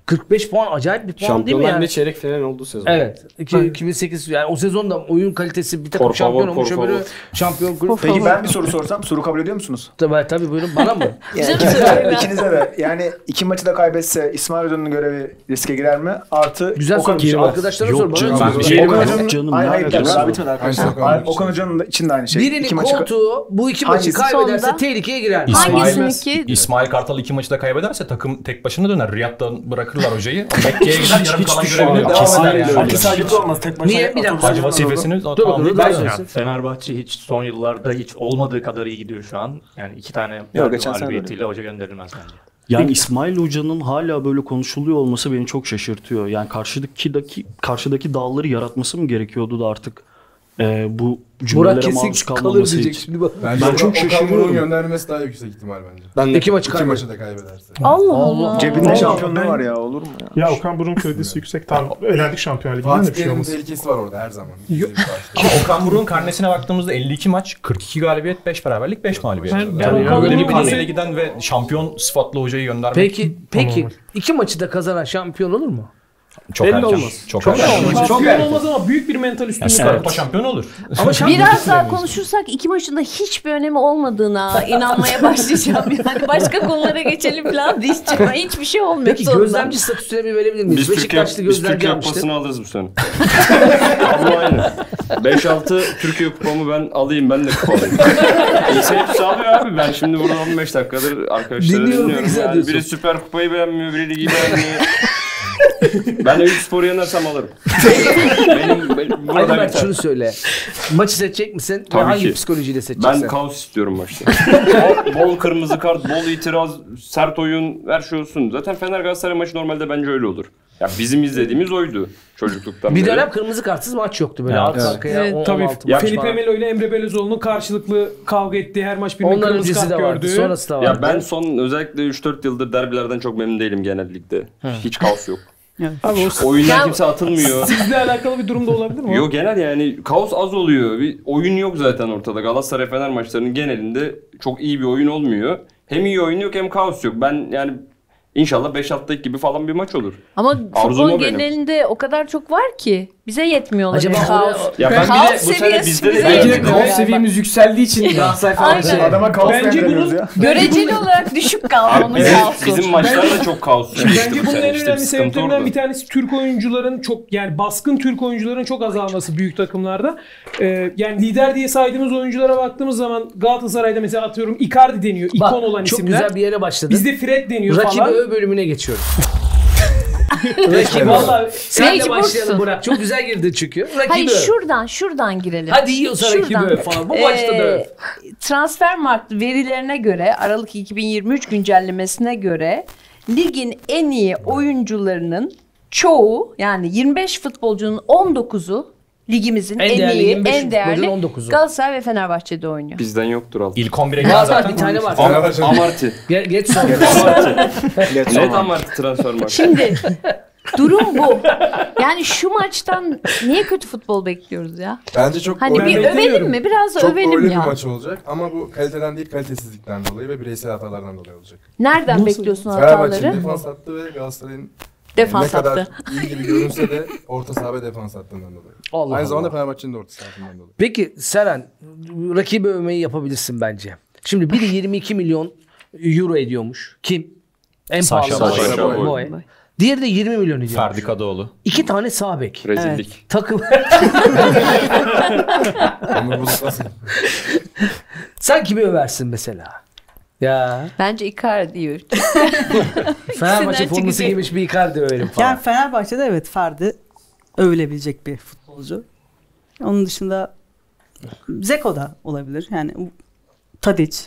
45 puan acayip bir puan değil mi Şampiyonlar yani? Ligi çeyrek final olduğu sezon. Evet. İki- 2008 yani o sezonda oyun kalitesi bir takım Por şampiyon favor, olmuş öbürü şampiyon kulüp. Peki ben bir soru sorsam soru kabul ediyor musunuz? Tabii, tabii buyurun bana mı? Soru. İkinize de. Yani iki maçı da kaybetse İsmail Hoca'nın görevi riske girer mi? Artı Güzel Okan, sormuş. Arkadaşlara Yok sor bana. canım, ben bir şey Okan. Hoca'nın Canım, hayır ne hayır daha bitmedi arkadaşlar. Okan Hoca'nın da için de aynı şey. Birinin İki maçı koltuğu bu iki maçı kaybederse tehlikeye girer. Hangisinin İsmail, ki? İsmail Kartal iki maçı da kaybederse takım tek başına döner. Riyad'dan bırakırlar hocayı. Mekke'ye gider yarım kalan görevini devam Kesinlikle eder yani. öyle. İki saygısı olmaz tek başına. Niye? Bir dakika. Versin. dur. Ya, Fenerbahçe hiç son yıllarda hiç olmadığı kadar iyi gidiyor şu an. Yani iki tane galibiyetiyle hoca gönderilmez bence. Yani İsmail Hoca'nın hala böyle konuşuluyor olması beni çok şaşırtıyor. Yani karşıdaki karşıdaki dağları yaratması mı gerekiyordu da artık e, bu Burak cümlelere kesin maruz kalır kalmaması diyecek için. şimdi bak. Bence Ben ben çok şaşırıyorum. göndermesi daha yüksek ihtimal bence. Ben de İki maçı İki kaybeder. maçı da kaybederse. Allah Allah. Cebinde Allah, şampiyonluğu ben- var ya olur mu ya? Ya Okan Burun kredisi yüksek. Tamam elendik Şampiyonlar Ligi'nden de Fatih bir şey Terim'in olmaz. tehlikesi var orada her zaman. Okan Buruk'un karnesine baktığımızda 52 maç, 42 galibiyet, 5 beraberlik, 5 mağlubiyet. Ben- ben yani Okan böyle bir Buruk'un karneyle bize- giden ve şampiyon sıfatlı hocayı göndermek Peki peki iki maçı da kazanan şampiyon olur mu? Çok Belli erken. olmaz. Çok Çok erken. olmaz. Çok erken. olmaz ama büyük bir mental üstünlük var. Kupa şampiyon olur. Ama şampiyon Biraz daha konuşursak iki maçında hiçbir önemi olmadığına inanmaya başlayacağım. Yani başka konulara geçelim falan diyeceğim. Hiçbir şey olmuyor Peki sonunda. gözlemci statüsüne bir verebilir miyiz? Biz Türkiye, Beşiktaşlı biz gözlemci Türkiye kupasını alırız bu sene. Ama aynı. 5-6 Türkiye kupamı ben alayım ben de kupa alayım. Hepsi alıyor abi. Ben şimdi burada 15 dakikadır arkadaşları Dinliyorum, dinliyorum. Yani biri Süper Kupayı beğenmiyor, biri Ligi beğenmiyor. Ben Eyüp Spor'u yenersem alırım. benim, benim Mert biter. şunu söyle. Maçı seçecek misin? Ve Tabii hangi ki. psikolojiyle seçeceksin? Ben kaos istiyorum maçta. bol, bol kırmızı kart, bol itiraz, sert oyun, her şey olsun. Zaten Fener Galatasaray maçı normalde bence öyle olur. Ya bizim izlediğimiz oydu çocukluktan Bir beri. dönem kırmızı kartsız maç yoktu böyle Evet. arka Evet. arkaya. Evet, 10, tabii 16 maç Felipe. Melo ile Emre Belözoğlu'nun karşılıklı kavga ettiği her maç birinin Ondan kırmızı öncesi kart de vardı, gördüğü. sonrası da vardı. Ya ben son özellikle 3-4 yıldır derbilerden çok memnun değilim genellikle. Hiç kaos yok. Abi o- Oyundan Ya- kimse atılmıyor. Sizle alakalı bir durumda olabilir mi? Yok genel yani kaos az oluyor. Bir oyun yok zaten ortada. Galatasaray Fener maçlarının genelinde çok iyi bir oyun olmuyor. Hem iyi oyun yok hem kaos yok. Ben yani inşallah 5 haftaki gibi falan bir maç olur. Ama Arzum futbol o benim. genelinde o kadar çok var ki bize yetmiyorlar. Acaba yani oraya- kaos. Ya ben bir de Kaos bu sene bizde de Belki de yetmiyor kaos seviyemiz yükseldiği için Galatasaray falan Aynen. şey. Adama kaos Bence bunun ya. Göreceli olarak düşük kalmamız Evet, lazım. bizim maçlar da çok kaos. Bence bunun en İşte önemli sıkıntı sebeplerinden bir tanesi Türk oyuncuların çok yani baskın Türk oyuncuların çok azalması büyük takımlarda. Ee, yani lider diye saydığımız oyunculara baktığımız zaman Galatasaray'da mesela atıyorum Icardi deniyor. Bak, ikon olan çok isimler. güzel bir yere başladın. Bizde Fred deniyor Rakibi falan. ö bölümüne geçiyoruz. Rakibi Vallahi Senle Mecbursun. başlayalım Burak. Çok güzel girdin çünkü. Rakibi Hayır şuradan şuradan girelim. Hadi yiyorsa rakibi Şuradan. öv falan. Bu maçta da öv. Transfermarkt verilerine göre Aralık 2023 güncellemesine göre ligin en iyi oyuncularının çoğu yani 25 futbolcunun 19'u ligimizin En en, değerli iyi, 25 en değerli futbolcunun 19'u. Galatasaray ve Fenerbahçe'de oynuyor. Bizden yoktur altı. İlk 11'e Var giren var zaten. bir tane var. Fenerbahçe- Amarty. Ge- geç sonra. Net Amarty transfer marşı. Şimdi durum bu. Yani şu maçtan niye kötü futbol bekliyoruz ya? Bence çok Hani bir övelim mi? Biraz da çok övelim ya. bir maç olacak ama bu kaliteden değil kalitesizlikten dolayı ve bireysel hatalardan dolayı olacak. Nereden bekliyorsun Fenerbahçe'nin hataları? defans hattı ve Galatasaray'ın Defans ne kadar hattı. iyi gibi görünse de orta saha ve defans hattından dolayı. Allah Aynı zamanda Allah. Fenerbahçe'nin de orta sahasından dolayı. Peki Seren rakibi övmeyi yapabilirsin bence. Şimdi biri 22 milyon euro ediyormuş. Kim? En Saşa pahalı. Boy. Saşa Boy. Boy. Diğeri de 20 milyon ediyormuş. Ferdi Kadıoğlu. İki tane sağ bek. Rezillik. Takım. Onur Bulut nasıl? Sen kimi översin mesela? Ya. Bence Icardi diyor. Fenerbahçe forması giymiş bir Icardi överim falan. Yani Fenerbahçe'de evet Ferdi övülebilecek bir futbolcu. Onun dışında Zeko da olabilir. Yani Tadic.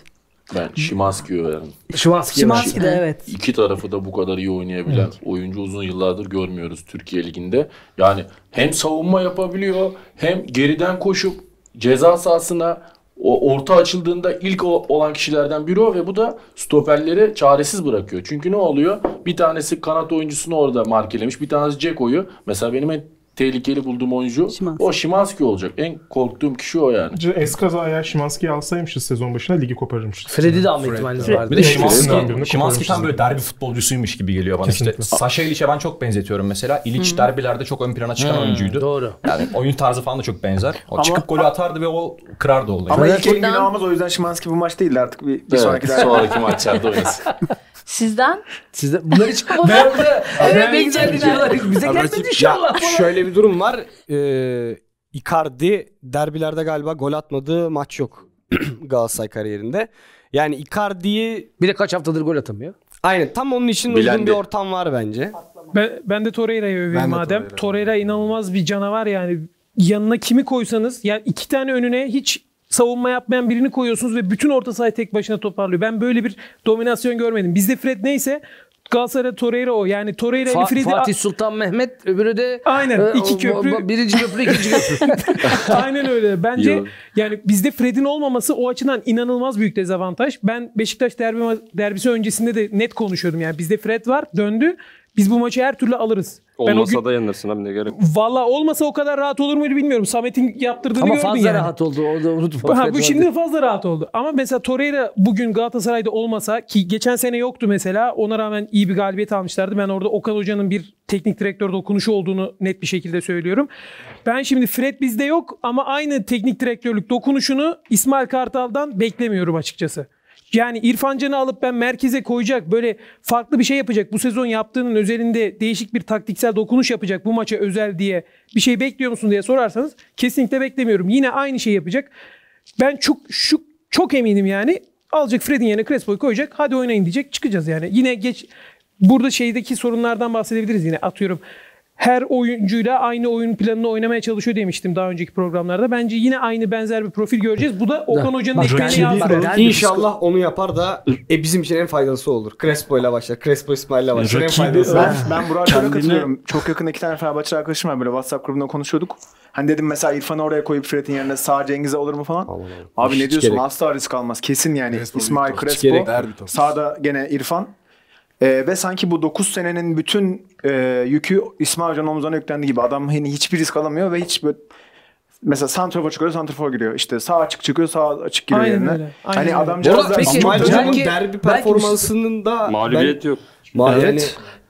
Ben Şimanski'yi överim. Şimanski. Şimanski de evet. İki tarafı da bu kadar iyi oynayabilen oyuncu uzun yıllardır görmüyoruz Türkiye Ligi'nde. Yani hem savunma yapabiliyor hem geriden koşup ceza sahasına o orta açıldığında ilk o- olan kişilerden biri o ve bu da stoperleri çaresiz bırakıyor. Çünkü ne oluyor? Bir tanesi kanat oyuncusunu orada markelemiş. Bir tanesi Ceko'yu. Mesela benim en tehlikeli bulduğum oyuncu o Şimanski olacak. En korktuğum kişi o yani. Eskaza eğer Şimanski'yi alsaymışız sezon başına ligi koparırmışız. Freddy de alma ihtimaliniz vardı. Bir de Şimanski, Şimanski tam böyle derbi futbolcusuymuş gibi geliyor bana Kesinlikle. işte. Saşa İliç'e ben çok benzetiyorum mesela. İliç derbilerde çok ön plana çıkan Hmm, oyuncuydu. Doğru. Yani oyun tarzı falan da çok benzer. O Ama- çıkıp golü atardı ve o kırardı olayı. Ama ilk elin günahımız o yüzden Şimanski bu maç değildi artık bir, bir Evet, sonraki sonraki maçlarda oynasın. Sizden? Sizde bunlar hiç ben burada ben ne güzel diyorlar. Bize gelmedi inşallah. Ya, şöyle bir durum var. Ee, Icardi derbilerde galiba gol atmadığı maç yok Galatasaray kariyerinde. Yani Icardi'yi Bir de kaç haftadır gol atamıyor. aynen tam onun için Bilendi. uygun bir ortam var bence. Ben, ben de Torreira'yı öveyim madem. Torreira. Torreira inanılmaz bir canavar yani. Yanına kimi koysanız yani iki tane önüne hiç savunma yapmayan birini koyuyorsunuz ve bütün orta sahayı tek başına toparlıyor. Ben böyle bir dominasyon görmedim. Bizde Fred neyse Galatasaray'da Torreira o. Yani Torreira ile Fa- Fred'i Fatih Sultan Mehmet öbürü de Aynen, e, iki köprü. o- Birinci köprü ikinci köprü. Aynen öyle. Bence Yok. yani bizde Fred'in olmaması o açıdan inanılmaz büyük dezavantaj. Ben Beşiktaş derbi derbisi öncesinde de net konuşuyordum. Yani bizde Fred var, döndü. Biz bu maçı her türlü alırız. Ben o Olmasa gün da yenilirsin abi ne gerek. Valla olmasa o kadar rahat olur muydu bilmiyorum. Samet'in yaptırdığını Ama gördün fazla yani. rahat oldu. Orada unutma. Ha, bu şimdi fazla rahat oldu. Ama mesela Torreira bugün Galatasaray'da olmasa ki geçen sene yoktu mesela. Ona rağmen iyi bir galibiyet almışlardı. Ben orada Okan Hoca'nın bir teknik direktör dokunuşu olduğunu net bir şekilde söylüyorum. Ben şimdi Fred bizde yok ama aynı teknik direktörlük dokunuşunu İsmail Kartal'dan beklemiyorum açıkçası. Yani İrfan Can'ı alıp ben merkeze koyacak böyle farklı bir şey yapacak. Bu sezon yaptığının özelinde değişik bir taktiksel dokunuş yapacak bu maça özel diye bir şey bekliyor musun diye sorarsanız kesinlikle beklemiyorum. Yine aynı şey yapacak. Ben çok şu çok eminim yani alacak Fred'in yerine Crespo'yu koyacak. Hadi oynayın diyecek. Çıkacağız yani. Yine geç burada şeydeki sorunlardan bahsedebiliriz yine atıyorum. Her oyuncuyla aynı oyun planını oynamaya çalışıyor demiştim daha önceki programlarda. Bence yine aynı benzer bir profil göreceğiz. Bu da Okan Hoca'nın ekmeğine sürüyor. İnşallah onu yapar da e, bizim için en faydalısı olur. Crespo ile başlar. Crespo İsmail ile başlar. En faydalısı. Ben, ben Burak'a Kendine- katılıyorum. Çok yakın iki tane Fenerbahçe arkadaşım var böyle WhatsApp grubunda konuşuyorduk. Hani dedim mesela İrfan'ı oraya koyup Fred'in yerine sağ Cengiz'e olur mu falan. Abi Hiç ne diyorsun? gerek. Asla risk almaz. Kesin yani. Crespo İsmail. Crespo. Sağda gene İrfan. Ee, ve sanki bu 9 senenin bütün e, yükü İsmail Hoca'nın omuzuna yüklendi gibi. Adam hani hiçbir risk alamıyor ve hiç böyle Mesela santrafor çıkıyor, santrafor giriyor. İşte sağ açık çıkıyor, sağ açık giriyor Aynen yerine. öyle, aynen Hani öyle. adamcağız da peki- İsmail Hoca'nın derbi belki- performansının da Mağlubiyet yok. ben, Evet. yani,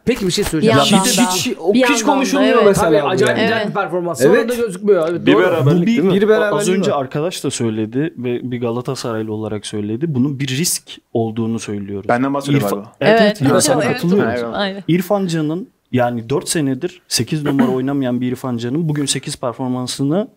Peki bir şey Bir söyleyeceğim. yandan hiç, hiç, bir hiç da, konuşulmuyor evet. mesela. Tabii acayip yani. güzel Evet. bir performans. Evet. Orada gözükmüyor. Evet, Bir doğru. beraberlik Bu değil mi? bir, Bir beraberlik az önce var. arkadaş da söyledi ve bir Galatasaraylı olarak söyledi. Bunun bir risk olduğunu söylüyoruz. Benden bahsediyor İrfan- galiba. Evet, Evet. evet, sana Evet. katılıyorum. Evet. Aynen. İrfan Can'ın yani 4 senedir 8 numara oynamayan bir İrfan Can'ın bugün 8 performansını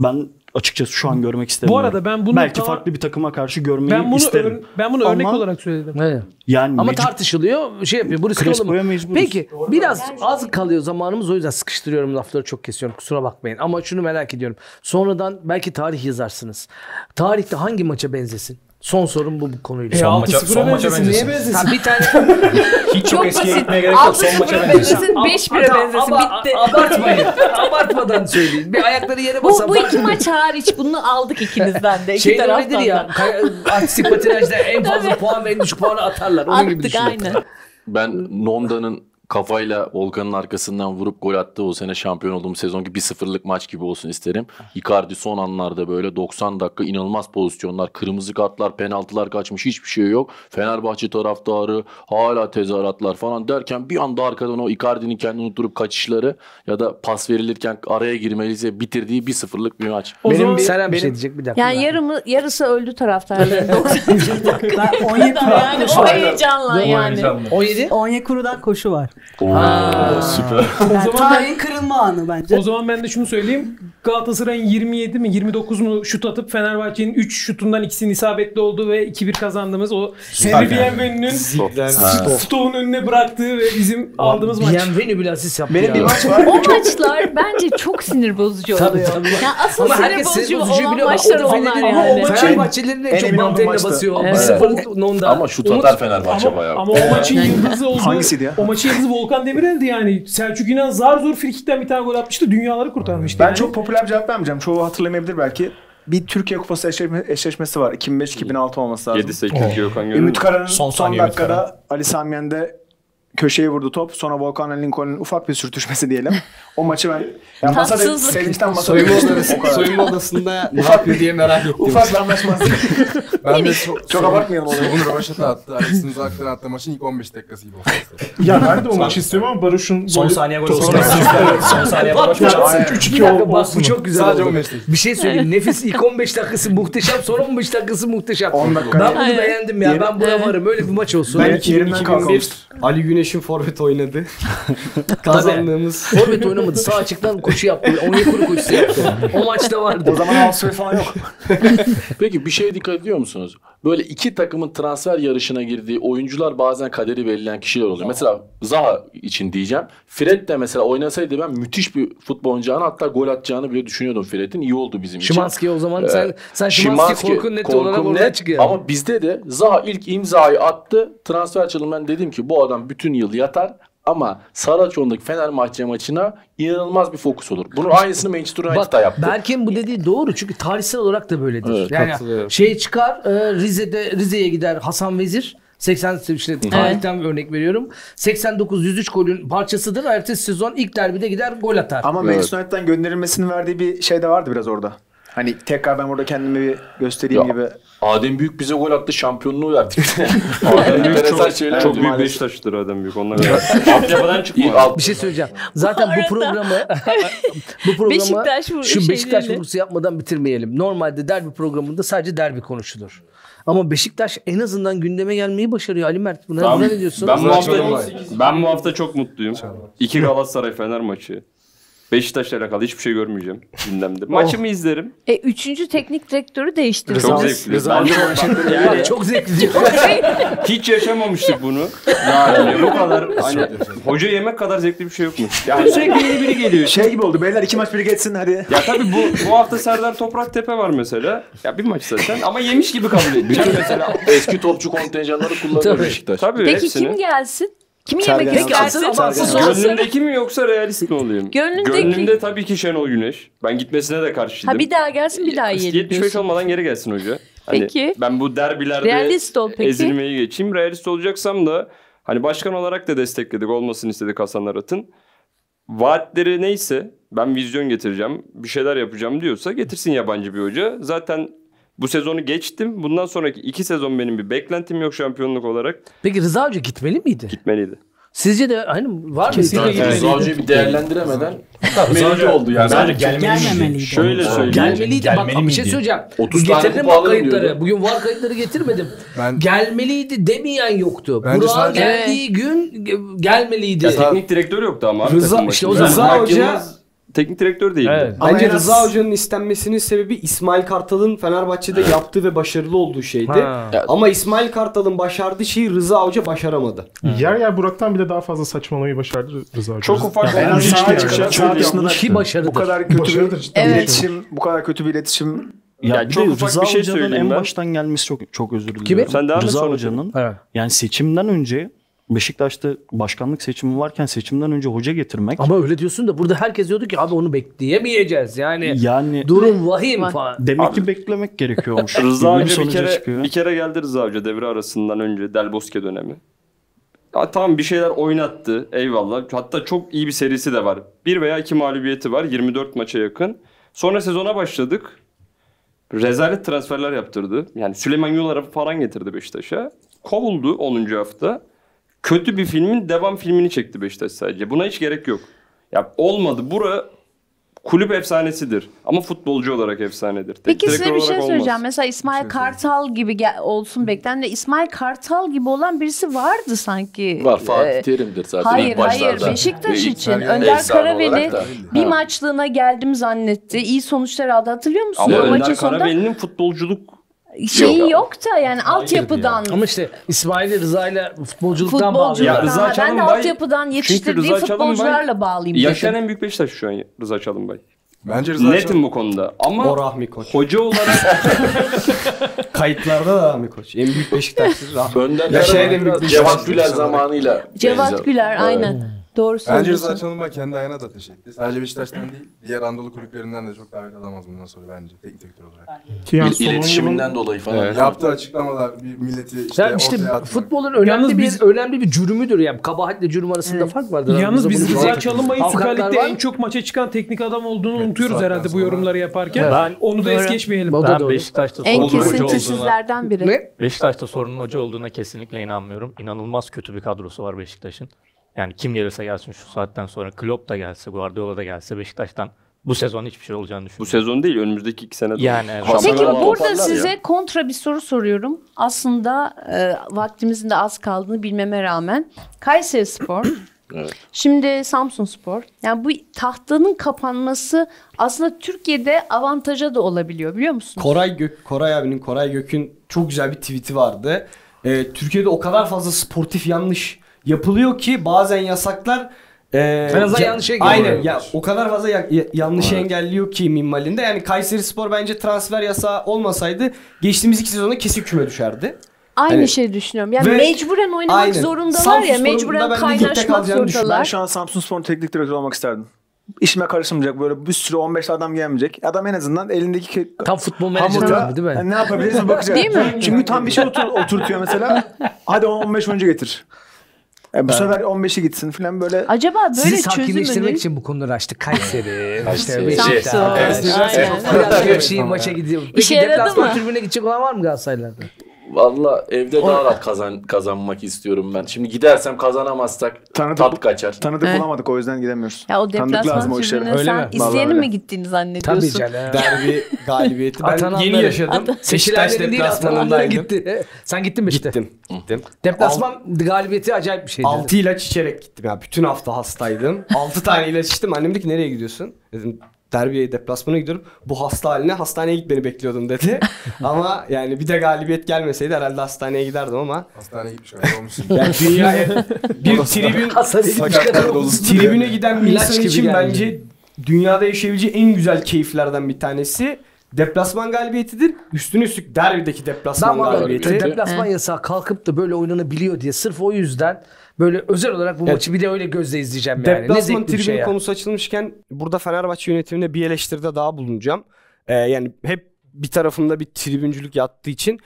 ben açıkçası şu an görmek Bu istemiyorum. arada ben bunu belki tam- farklı bir takıma karşı görmeyi ben bunu isterim. ör- ben bunu örnek Ama- olarak söyledim. Evet. Yani Ama mecbur- tartışılıyor. Şey yapıyor. Bu risk Crespo'ya mecburuz. Peki biraz az kalıyor zamanımız o yüzden sıkıştırıyorum lafları çok kesiyorum. Kusura bakmayın. Ama şunu merak ediyorum. Sonradan belki tarih yazarsınız. Tarihte hangi maça benzesin? Son sorum bu bu konuyla. E, Son maça- 6-0'a son maça benzesin. Niye benzesin. bir tane Hiç çok, Çok eskiye basit. gitmeye gerek yok. Son 6-0'a maça benzesin. benzesin, 5-1'e Ama- benzesin. Bitti. Abartmayın. Abartmadan söyleyin. Bir ayakları yere Bu, basan bu fark iki maç hariç bunu aldık ikinizden de. İki Şey taraftan ya. Artistik patinajda en fazla puan ve en düşük puanı atarlar. Onun gibi Attık düşünün. aynen. Ben Nonda'nın kafayla Volkan'ın arkasından vurup gol attığı o sene şampiyon olduğum sezonki 1-0'lık maç gibi olsun isterim. Icardi son anlarda böyle 90 dakika inanılmaz pozisyonlar, kırmızı kartlar, penaltılar kaçmış hiçbir şey yok. Fenerbahçe taraftarı hala tezahüratlar falan derken bir anda arkadan o Icardi'nin kendini unutturup kaçışları ya da pas verilirken araya girmeliyse bitirdiği 1-0'lık bir maç. O zaman Selen bir şey benim- diyecek bir dakika. Yani yarımı, yarısı öldü taraftarların. 90 Ben Onyekuru'dan yani koşu o heyecanla yani. 17. Onyekuru'dan koşu var. Oo, süper. Yani zaman tarihin kırılma anı bence. O zaman ben de şunu söyleyeyim. Galatasaray'ın 27 mi 29 mu şut atıp Fenerbahçe'nin 3 şutundan ikisinin isabetli olduğu ve 2-1 kazandığımız o Henry Bienvenu'nun Stoğun önüne bıraktığı ve bizim aldığımız maç. Bienvenu bile asist yaptı Benim ya. bir maç var. O maçlar bence çok sinir bozucu Tabii, oluyor. tabii. Ya asıl Ama sinir bozucu bozucuyu olan maçlar o onlar yani. Ama o maçın En- Fenerbahçelilerin en çok manteline basıyor. Evet. Ama şut atar Fenerbahçe bayağı. ama o maçın yıldızı oldu. Hangisiydi ya? O maçın yıldızı Volkan Demirel'di yani. Selçuk İnan zar zor frikikten bir tane gol atmıştı. Dünyaları kurtarmıştı. Ben yani. çok popüler bir cevap vermeyeceğim. Çoğu hatırlamayabilir belki. Bir Türkiye Kupası eşleşme- eşleşmesi var. 2005-2006 olması lazım. 7-8 Gökhan görüyor Ümit Kara'nın Son son, dakikada Ali Samiyen'de köşeye vurdu top. Sonra Volkan Lincoln'un ufak bir sürtüşmesi diyelim. O maçı ben ya masada Tatsızlık. sevinçten masada Soyunma düştüm. odası, O kadar. soyunma odasında ne yapıyor diye merak ettim. Ufak bir anlaşmazlık. Ben de çok, Çok abartmayalım onu. Bunu rövaşata attı. Alex'in uzaktan attığı maçın ilk 15 dakikası gibi oldu. Ya ben de o maçı istiyorum ama Barış'ın Son golü- saniye gol Son olsun. Son saniye Hoca. Aynen. 3-2 Bir dakika bak olsun. bu çok güzel Sadece oldu. 15 dakika. Bir şey söyleyeyim. Nefis ilk 15 dakikası muhteşem. Son 15 dakikası muhteşem. 10 dakika. Ben bunu beğendim ya. Ben buna varım. Öyle bir maç olsun. Ben Ben 2001 2001 Ali Güneş'in forvet oynadı. Kazandığımız. Forvet oynamadı. Sağ açıktan koşu yaptı. Onyekuru koşusu yaptı. O maçta vardı. O zaman Alsoy falan yok. Peki bir şeye dikkat ediyor musunuz? Böyle iki takımın transfer yarışına girdiği oyuncular bazen kaderi belirleyen kişiler oluyor. Mesela Zaha için diyeceğim. Fred de mesela oynasaydı ben müthiş bir futbol oynayacağını hatta gol atacağını bile düşünüyordum Fred'in. İyi oldu bizim için. Şimanski o zaman sen Ee, sen Şimanski korkun net olarak korkum oraya net. çıkıyor. Ama bizde de Zaha ilk imzayı attı. Transfer açılımı ben dedim ki bu adam bütün yıl yatar. Ama Saraçoğlu'ndaki Fenerbahçe maçına inanılmaz bir fokus olur. Bunun aynısını Manchester United'a yaptı. Berk'in bu dediği doğru çünkü tarihsel olarak da böyledir. Evet, yani şey çıkar e, Rize'de Rize'ye gider Hasan Vezir. 80 işte tarihten bir örnek veriyorum. 89 103 golün parçasıdır. Ertesi sezon ilk derbide gider gol atar. Ama Manchester United'dan gönderilmesinin verdiği bir şey de vardı biraz orada. Hani tekrar ben burada kendimi bir göstereyim Ya, gibi. Adem Büyük bize gol attı şampiyonluğu verdik. Adem Büyük çok, şeyler çok büyük. Beşiktaş'tır Adem Büyük. Ondan Altyapıdan alt- Bir şey söyleyeceğim. Zaten bu, programı bu programı Beşiktaş şu Beşiktaş vurgusu yapmadan bitirmeyelim. Normalde derbi programında sadece derbi konuşulur. Ama Beşiktaş en azından gündeme gelmeyi başarıyor. Ali Mert buna Ben, ne diyorsun? ben, bu hafta, ben bu hafta çok mutluyum. İki Galatasaray Fener maçı. Beşiktaş'la alakalı hiçbir şey görmeyeceğim gündemde. Maçımı izlerim. E, üçüncü teknik direktörü değiştirdi. Çok zevkli. Ben de, yani, çok zevkli diyor. hiç yaşamamıştık bunu. Yani bu kadar hani hoca yemek kadar zevkli bir şey yokmuş. Yani sürekli yeni biri geliyor. Şey gibi oldu beyler iki maç biri geçsin hadi. Ya tabii bu bu hafta Serdar Toprak Tepe var mesela. Ya bir maç zaten ama yemiş gibi kabul edeceğim mesela. Eski topçu kontenjanları kullanıyor Beşiktaş. Tabii Peki hepsini. kim gelsin? Kimi Sergen yemek Yalçın. istersin? Asıl. Gönlümdeki mi yoksa realist mi olayım? Gönlündeki. Gönlümde tabii ki Şenol Güneş. Ben gitmesine de karşıydım. Ha bir daha gelsin bir daha yiyelim 75 diyorsun. olmadan geri gelsin hoca. Hani Peki. Ben bu derbilerde Realist ol peki. ezilmeyi geçeyim. Realist olacaksam da hani başkan olarak da destekledik. Olmasını istedik Hasan Arat'ın. Vaatleri neyse ben vizyon getireceğim. Bir şeyler yapacağım diyorsa getirsin yabancı bir hoca. Zaten bu sezonu geçtim. Bundan sonraki iki sezon benim bir beklentim yok şampiyonluk olarak. Peki Rıza Hoca gitmeli miydi? Gitmeliydi. Sizce de hani var mı? Rıza Hoca'yı bir değerlendiremeden Rıza mevcut oldu yani. Bence Bence gelmeliydi. Şöyle söyleyeyim. Gelmeliydi. Bak Gelmeli bir şey söyleyeceğim. 30 tane Getirdim bak kayıtları. diyordu. Bugün var kayıtları getirmedim. Ben- Gelmeliydi demeyen yoktu. Sadece- geldiği gün ge- gelmeliydi. Ya teknik direktör yoktu ama. Rıza- işte o zaman- Rıza Hoca- teknik direktör değildi. Evet. Bence Rıza Hoca'nın istenmesinin sebebi İsmail Kartal'ın Fenerbahçe'de yaptığı ve başarılı olduğu şeydi. Ha. Ama İsmail Kartal'ın başardığı şeyi Rıza Hoca başaramadı. Yer yer Burak'tan bile daha fazla saçmalamayı başardı Rıza Hoca. Çok ufak Yani bir yani. çıkacak şey dışında da Ki başarıdır. bu kadar kötü bir. Evet. iletişim, bu kadar kötü bir iletişim Ya, Ya bir çok ufak Rıza bir şey Hoca'nın söyleyeyim en ben. baştan gelmesi çok çok özür diliyorum. Kimi? Sen devam Rıza Hoca'nın Evet. yani seçimden önce Beşiktaş'ta başkanlık seçimi varken seçimden önce hoca getirmek Ama öyle diyorsun da burada herkes diyordu ki abi onu bekleyemeyeceğiz. Yani yani durum vahim Var. falan. demek ki beklemek gerekiyormuş. Rıza bir Hoca bir sonuca kere, çıkıyor. bir kere geldi Rıza Hoca devre arasından önce Del Bosque dönemi. Ya tamam bir şeyler oynattı eyvallah. Hatta çok iyi bir serisi de var. Bir veya iki mağlubiyeti var 24 maça yakın. Sonra sezona başladık. Rezalet transferler yaptırdı. Yani Süleyman Yular'a falan getirdi Beşiktaş'a. Kovuldu 10. hafta. Kötü bir filmin devam filmini çekti Beşiktaş sadece. Buna hiç gerek yok. Ya olmadı. Bura kulüp efsanesidir. Ama futbolcu olarak efsanedir. Peki size direktör bir şey olarak olmaz. söyleyeceğim. Mesela İsmail Kartal gibi gel- olsun beklendi. İsmail Kartal gibi olan birisi vardı sanki. Var Fatih Ee, Terim'dir zaten Hayır hayır. Beşiktaş Ve için. Önder Karaveli bir maçlığına geldim zannetti. İyi sonuçlar aldı hatırlıyor musun? Ama O Önder maçın sonunda Karaveli'nin futbolculuk şeyi Yok. yok, da yani altyapıdan Ama işte İsmail'i Rıza ile futbolculuktan futbolculardan. bağlıyor. Ya Rıza ben de altyapıdan yetiştirdiği Rıza futbolcularla bağlayayım yaşayan en büyük Beşiktaş şu an Rıza Çalınbay. Bence Rıza Netim bu konuda. Ama O Rahmi Koç. hoca olarak Kayıtlarda da Rahmi Koç. En büyük Beşiktaşlı Rahmi. Önder Yaşayan en Karaveli büyük Cevat Güler zamanıyla Cevat. Güler Evet. aynen. Doğru Bence Rıza söylüyorsun. Çalınbay kendi ayağına da etti. Sadece Beşiktaş'tan değil, diğer Anadolu kulüplerinden de çok davet alamaz bundan sonra bence teknik direktör olarak. Ki yani son İletişiminden yılın- dolayı falan. Yaptığı açıklamalar bir milleti işte, Yani işte ortaya atmak. futbolun önemli Yalnız bir biz- önemli bir cürümüdür yani. Kabahatle cürüm arasında fark vardır. Yalnız Aramızda biz bunu Rıza Çalınbay'ın Süper Avukatlar Lig'de var. en çok maça çıkan teknik adam olduğunu unutuyoruz saatten herhalde bu sonra- yorumları yaparken. Ben- Onu da es geçmeyelim. O da Ben doğru. Beşiktaş'ta En sorunun hoca olduğuna, kesintisizlerden biri. Ne? Beşiktaş'ta sorunun hoca olduğuna kesinlikle inanmıyorum. İnanılmaz kötü bir kadrosu var Beşiktaş'ın. Yani kim gelirse gelsin şu saatten sonra Klopp da gelse, Guardiola da gelse Beşiktaş'tan bu sezon hiçbir şey olacağını bu düşünüyorum. sezon değil önümüzdeki iki sene. Yani evet. Peki burada size ya. kontra bir soru soruyorum. Aslında e, vaktimizin de az kaldığını bilmeme rağmen. Kayseri Spor, şimdi Samsun Spor. Yani bu tahtanın kapanması aslında Türkiye'de avantaja da olabiliyor biliyor musunuz? Koray Gök, Koray abinin, Koray Gök'ün çok güzel bir tweet'i vardı. Ee, Türkiye'de o kadar fazla sportif yanlış yapılıyor ki bazen yasaklar e, En azından ya- yanlışa engelliyor. Aynen ya o kadar fazla ya- ya- yanlışı engelliyor ki minvalinde. Yani Kayseri Spor bence transfer yasağı olmasaydı geçtiğimiz iki sezonda kesin küme düşerdi. Aynı Hani- şey düşünüyorum. Yani Ve- mecburen oynamak Aynen. zorundalar Samsun ya. Mecburen kaynaşmak düşünüyorum. Ben zorundalar. şu an Samsun Spor'un teknik direktörü olmak isterdim. işime karışmayacak böyle bir sürü 15 adam gelmeyecek. Adam en azından elindeki tam futbol menajeri değil mi? yani ne yapabiliriz bakacak. Değil mi? Çünkü tam bir şey otur, oturtuyor mesela. Hadi 15 oyuncu getir. E, bu sefer 15'i gitsin falan böyle. Acaba böyle Sizi sakinleştirmek için bu konuları açtık. Kayseri, işte. Beşiktaş. Samsun. Evet. Aynen. Biraz bir şey maça gidiyor. Peki İşe yaradı deplasman mı? tribüne gidecek olan var mı Galatasaraylılarda? Valla evde daha rahat kazan kazanmak istiyorum ben. Şimdi gidersem kazanamazsak Tanıdık, tat kaçar. tanıdık Evet. bulamadık o yüzden gidemiyoruz. Ya o Tanıdık deplasman o tribününe Öyle sen mi? İzleyenin mi gittiğini zannediyorsun? Tabii canım. Derbi galibiyeti ben Atananları. yeni yaşadım. Beşiktaş değil atananlar deplasmanındaydım. gitti. Sen gittin mi işte? Gittim. Gittim. Deplasman galibiyeti acayip bir şeydi. 6 ilaç içerek gittim ya. Bütün hafta hastaydım. 6 tane ilaç içtim. Annem dedi ki nereye gidiyorsun? Dedim derbiye deplasmana gidiyorum. Bu hasta haline hastaneye gitmeni bekliyordum dedi. ama yani bir de galibiyet gelmeseydi herhalde hastaneye giderdim ama Hastaneye gitmiş öyle olmuşsun. yani dünyaya bir tribün tribüne giden bir İlaç insan için geldi. bence dünyada yaşayabileceği en güzel keyiflerden bir tanesi deplasman galibiyetidir. Üstüne üstlük derbideki deplasman galibiyeti. deplasman yasağı kalkıp da böyle oynanabiliyor diye sırf o yüzden böyle özel olarak bu Evet. maçı bir de öyle gözle izleyeceğim yani. ne Deplasman zevkli bir tribün şey ya. konusu açılmışken burada Fenerbahçe yönetimine bir eleştiride daha bulunacağım. Ee, yani hep bir tarafında bir tribüncülük yattığı için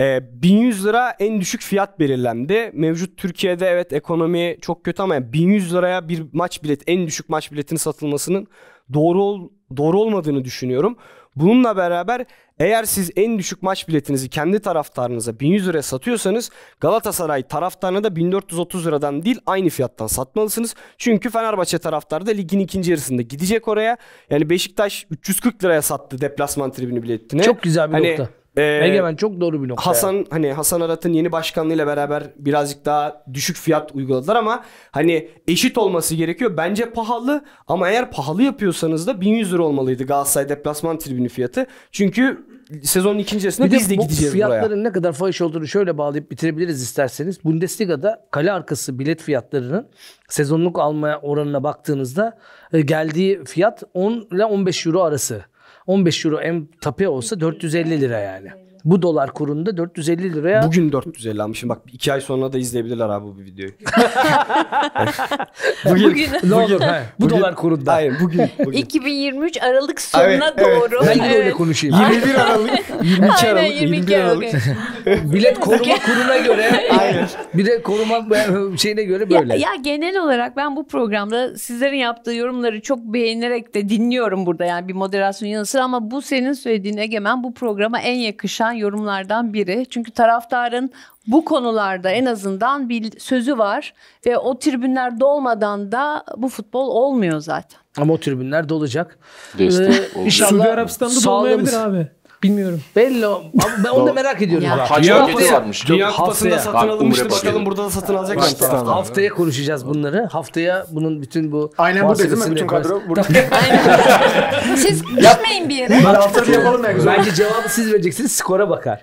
e, 1100 lira en düşük fiyat belirlendi. Mevcut Türkiye'de evet ekonomi çok kötü ama yani 1100 liraya bir maç bilet en düşük maç biletinin satılmasının doğru ol, doğru olmadığını düşünüyorum. Bununla beraber eğer siz en düşük maç biletinizi kendi taraftarınıza 1100 liraya satıyorsanız Galatasaray taraftarına da 1430 liradan değil aynı fiyattan satmalısınız. Çünkü Fenerbahçe taraftarı da ligin ikinci yarısında gidecek oraya. Yani Beşiktaş 340 liraya sattı deplasman tribünü biletini. Çok güzel bir Hani, nokta. E, Egemen çok doğru bir nokta. Hasan hani Hasan Arat'ın yeni başkanlığıyla beraber birazcık daha düşük fiyat uyguladılar ama hani eşit olması gerekiyor. Bence pahalı ama eğer pahalı yapıyorsanız da 1100 lira olmalıydı Galatasaray deplasman tribünü fiyatı. Çünkü sezonun ikinci yarısında Bir de biz de bu gideceğiz fiyatların buraya. ne kadar fahiş olduğunu şöyle bağlayıp bitirebiliriz isterseniz. Bundesliga'da kale arkası bilet fiyatlarının sezonluk alma oranına baktığınızda e, geldiği fiyat 10 ile 15 euro arası. 15 euro en tape olsa 450 lira yani. Bu dolar kurunda 450 liraya Bugün 450 almışım. Bak iki ay sonra da izleyebilirler abi bu videoyu. Bugün, ne olur he, bu Bugün- dolar kurunda. Hayır bugün. bugün. 2023 Aralık sonuna Evet, evet. doğru. Ben yine öyle Evet. konuşayım. 21 Aralık, 22 Aynen Aralık, 22 Aralık. Bilet koruma kuruna göre bir de koruma şeyine göre Ya, böyle. ya genel olarak ben bu programda sizlerin yaptığı yorumları çok beğenerek de dinliyorum burada yani bir moderasyon yanı sıra ama bu senin söylediğin Egemen bu programa en yakışan yorumlardan biri. Çünkü taraftarın bu konularda en azından bir sözü var ve o tribünler dolmadan da bu futbol olmuyor zaten. Ama o tribünler dolacak. Destek Ee, olacak. inşallah Suudi Arabistan'da da sağlığımız- olmayabilir abi. Bilmiyorum. Belli. o- Ama ben onu da merak ediyorum. Ya. Bak, Haç Dünya paketi Kupası- varmış. Dünya Haftaya- Kupası'nda satın alınmıştı. Bakalım burada da satın alacak mı? Başta. Haftaya konuşacağız bunları. Haftaya bunun bütün bu Aynen bu değil mi? Bütün kadro burada. Siz gitmeyin bir yere. Bunlar hafta bir yapalım ya güzel. Bence cevabı siz vereceksiniz. Skora bakar.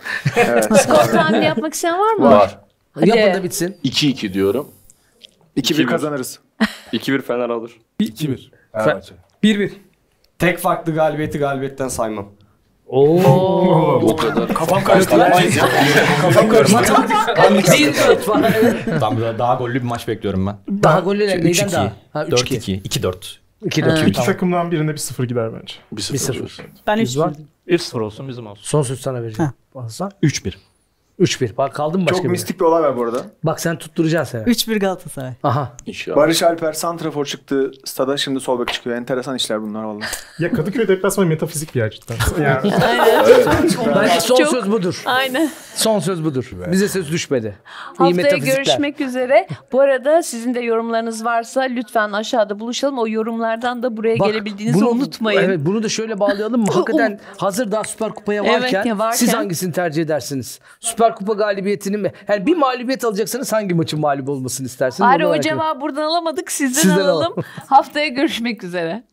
Skor tahmini yapmak isteyen var mı? Var. Hadi. Yapın da bitsin. 2-2 diyorum. 2-1 kazanırız. 2-1 Fener alır. 2-1. Fenerbahçe. 1-1. Tek farklı galibiyeti galibiyetten saymam. Oo. O kadar. Kafam karıştı. Kafam karıştı. Tam böyle daha gollü bir maç bekliyorum ben. Daha goller neyden 3-2. daha? Ha 3-2. 4-2. 2-4. 2-4. İki takımdan birinde bir sıfır gider bence. 1-0. Ben Biz 3 var. 1-0 olsun bizim olsun. Son söz sana vereceğim. Hasan. 3-1. 3-1. Bak kaldın mı başka Çok bir mistik bir olay var bu arada. Bak sen tutturacaksın. seni. 3-1 Galatasaray. Aha. İnşallah. Barış Alper Santrafor çıktı stada şimdi sol bek çıkıyor. Enteresan işler bunlar vallahi. Ya Kadıköy deplasmanı metafizik bir yer cidden. Yani Bence son Çok- söz budur. Aynen. Son söz budur. Bize söz düşmedi. İyi Haftaya görüşmek üzere. Bu arada sizin de yorumlarınız varsa lütfen aşağıda buluşalım. O yorumlardan da buraya Bak, gelebildiğinizi bunu- unutmayın. Evet bunu da şöyle bağlayalım mı? Hakikaten hazır daha Süper Kupa'ya Evet, varken, ya varken- siz hangisini tercih edersiniz? Süper Kupa galibiyetini mi? Yani bir mağlubiyet alacaksanız hangi maçın mağlup olmasını istersiniz? Bari o cevabı buradan alamadık. Sizden, Sizden alalım. alalım. Haftaya görüşmek üzere.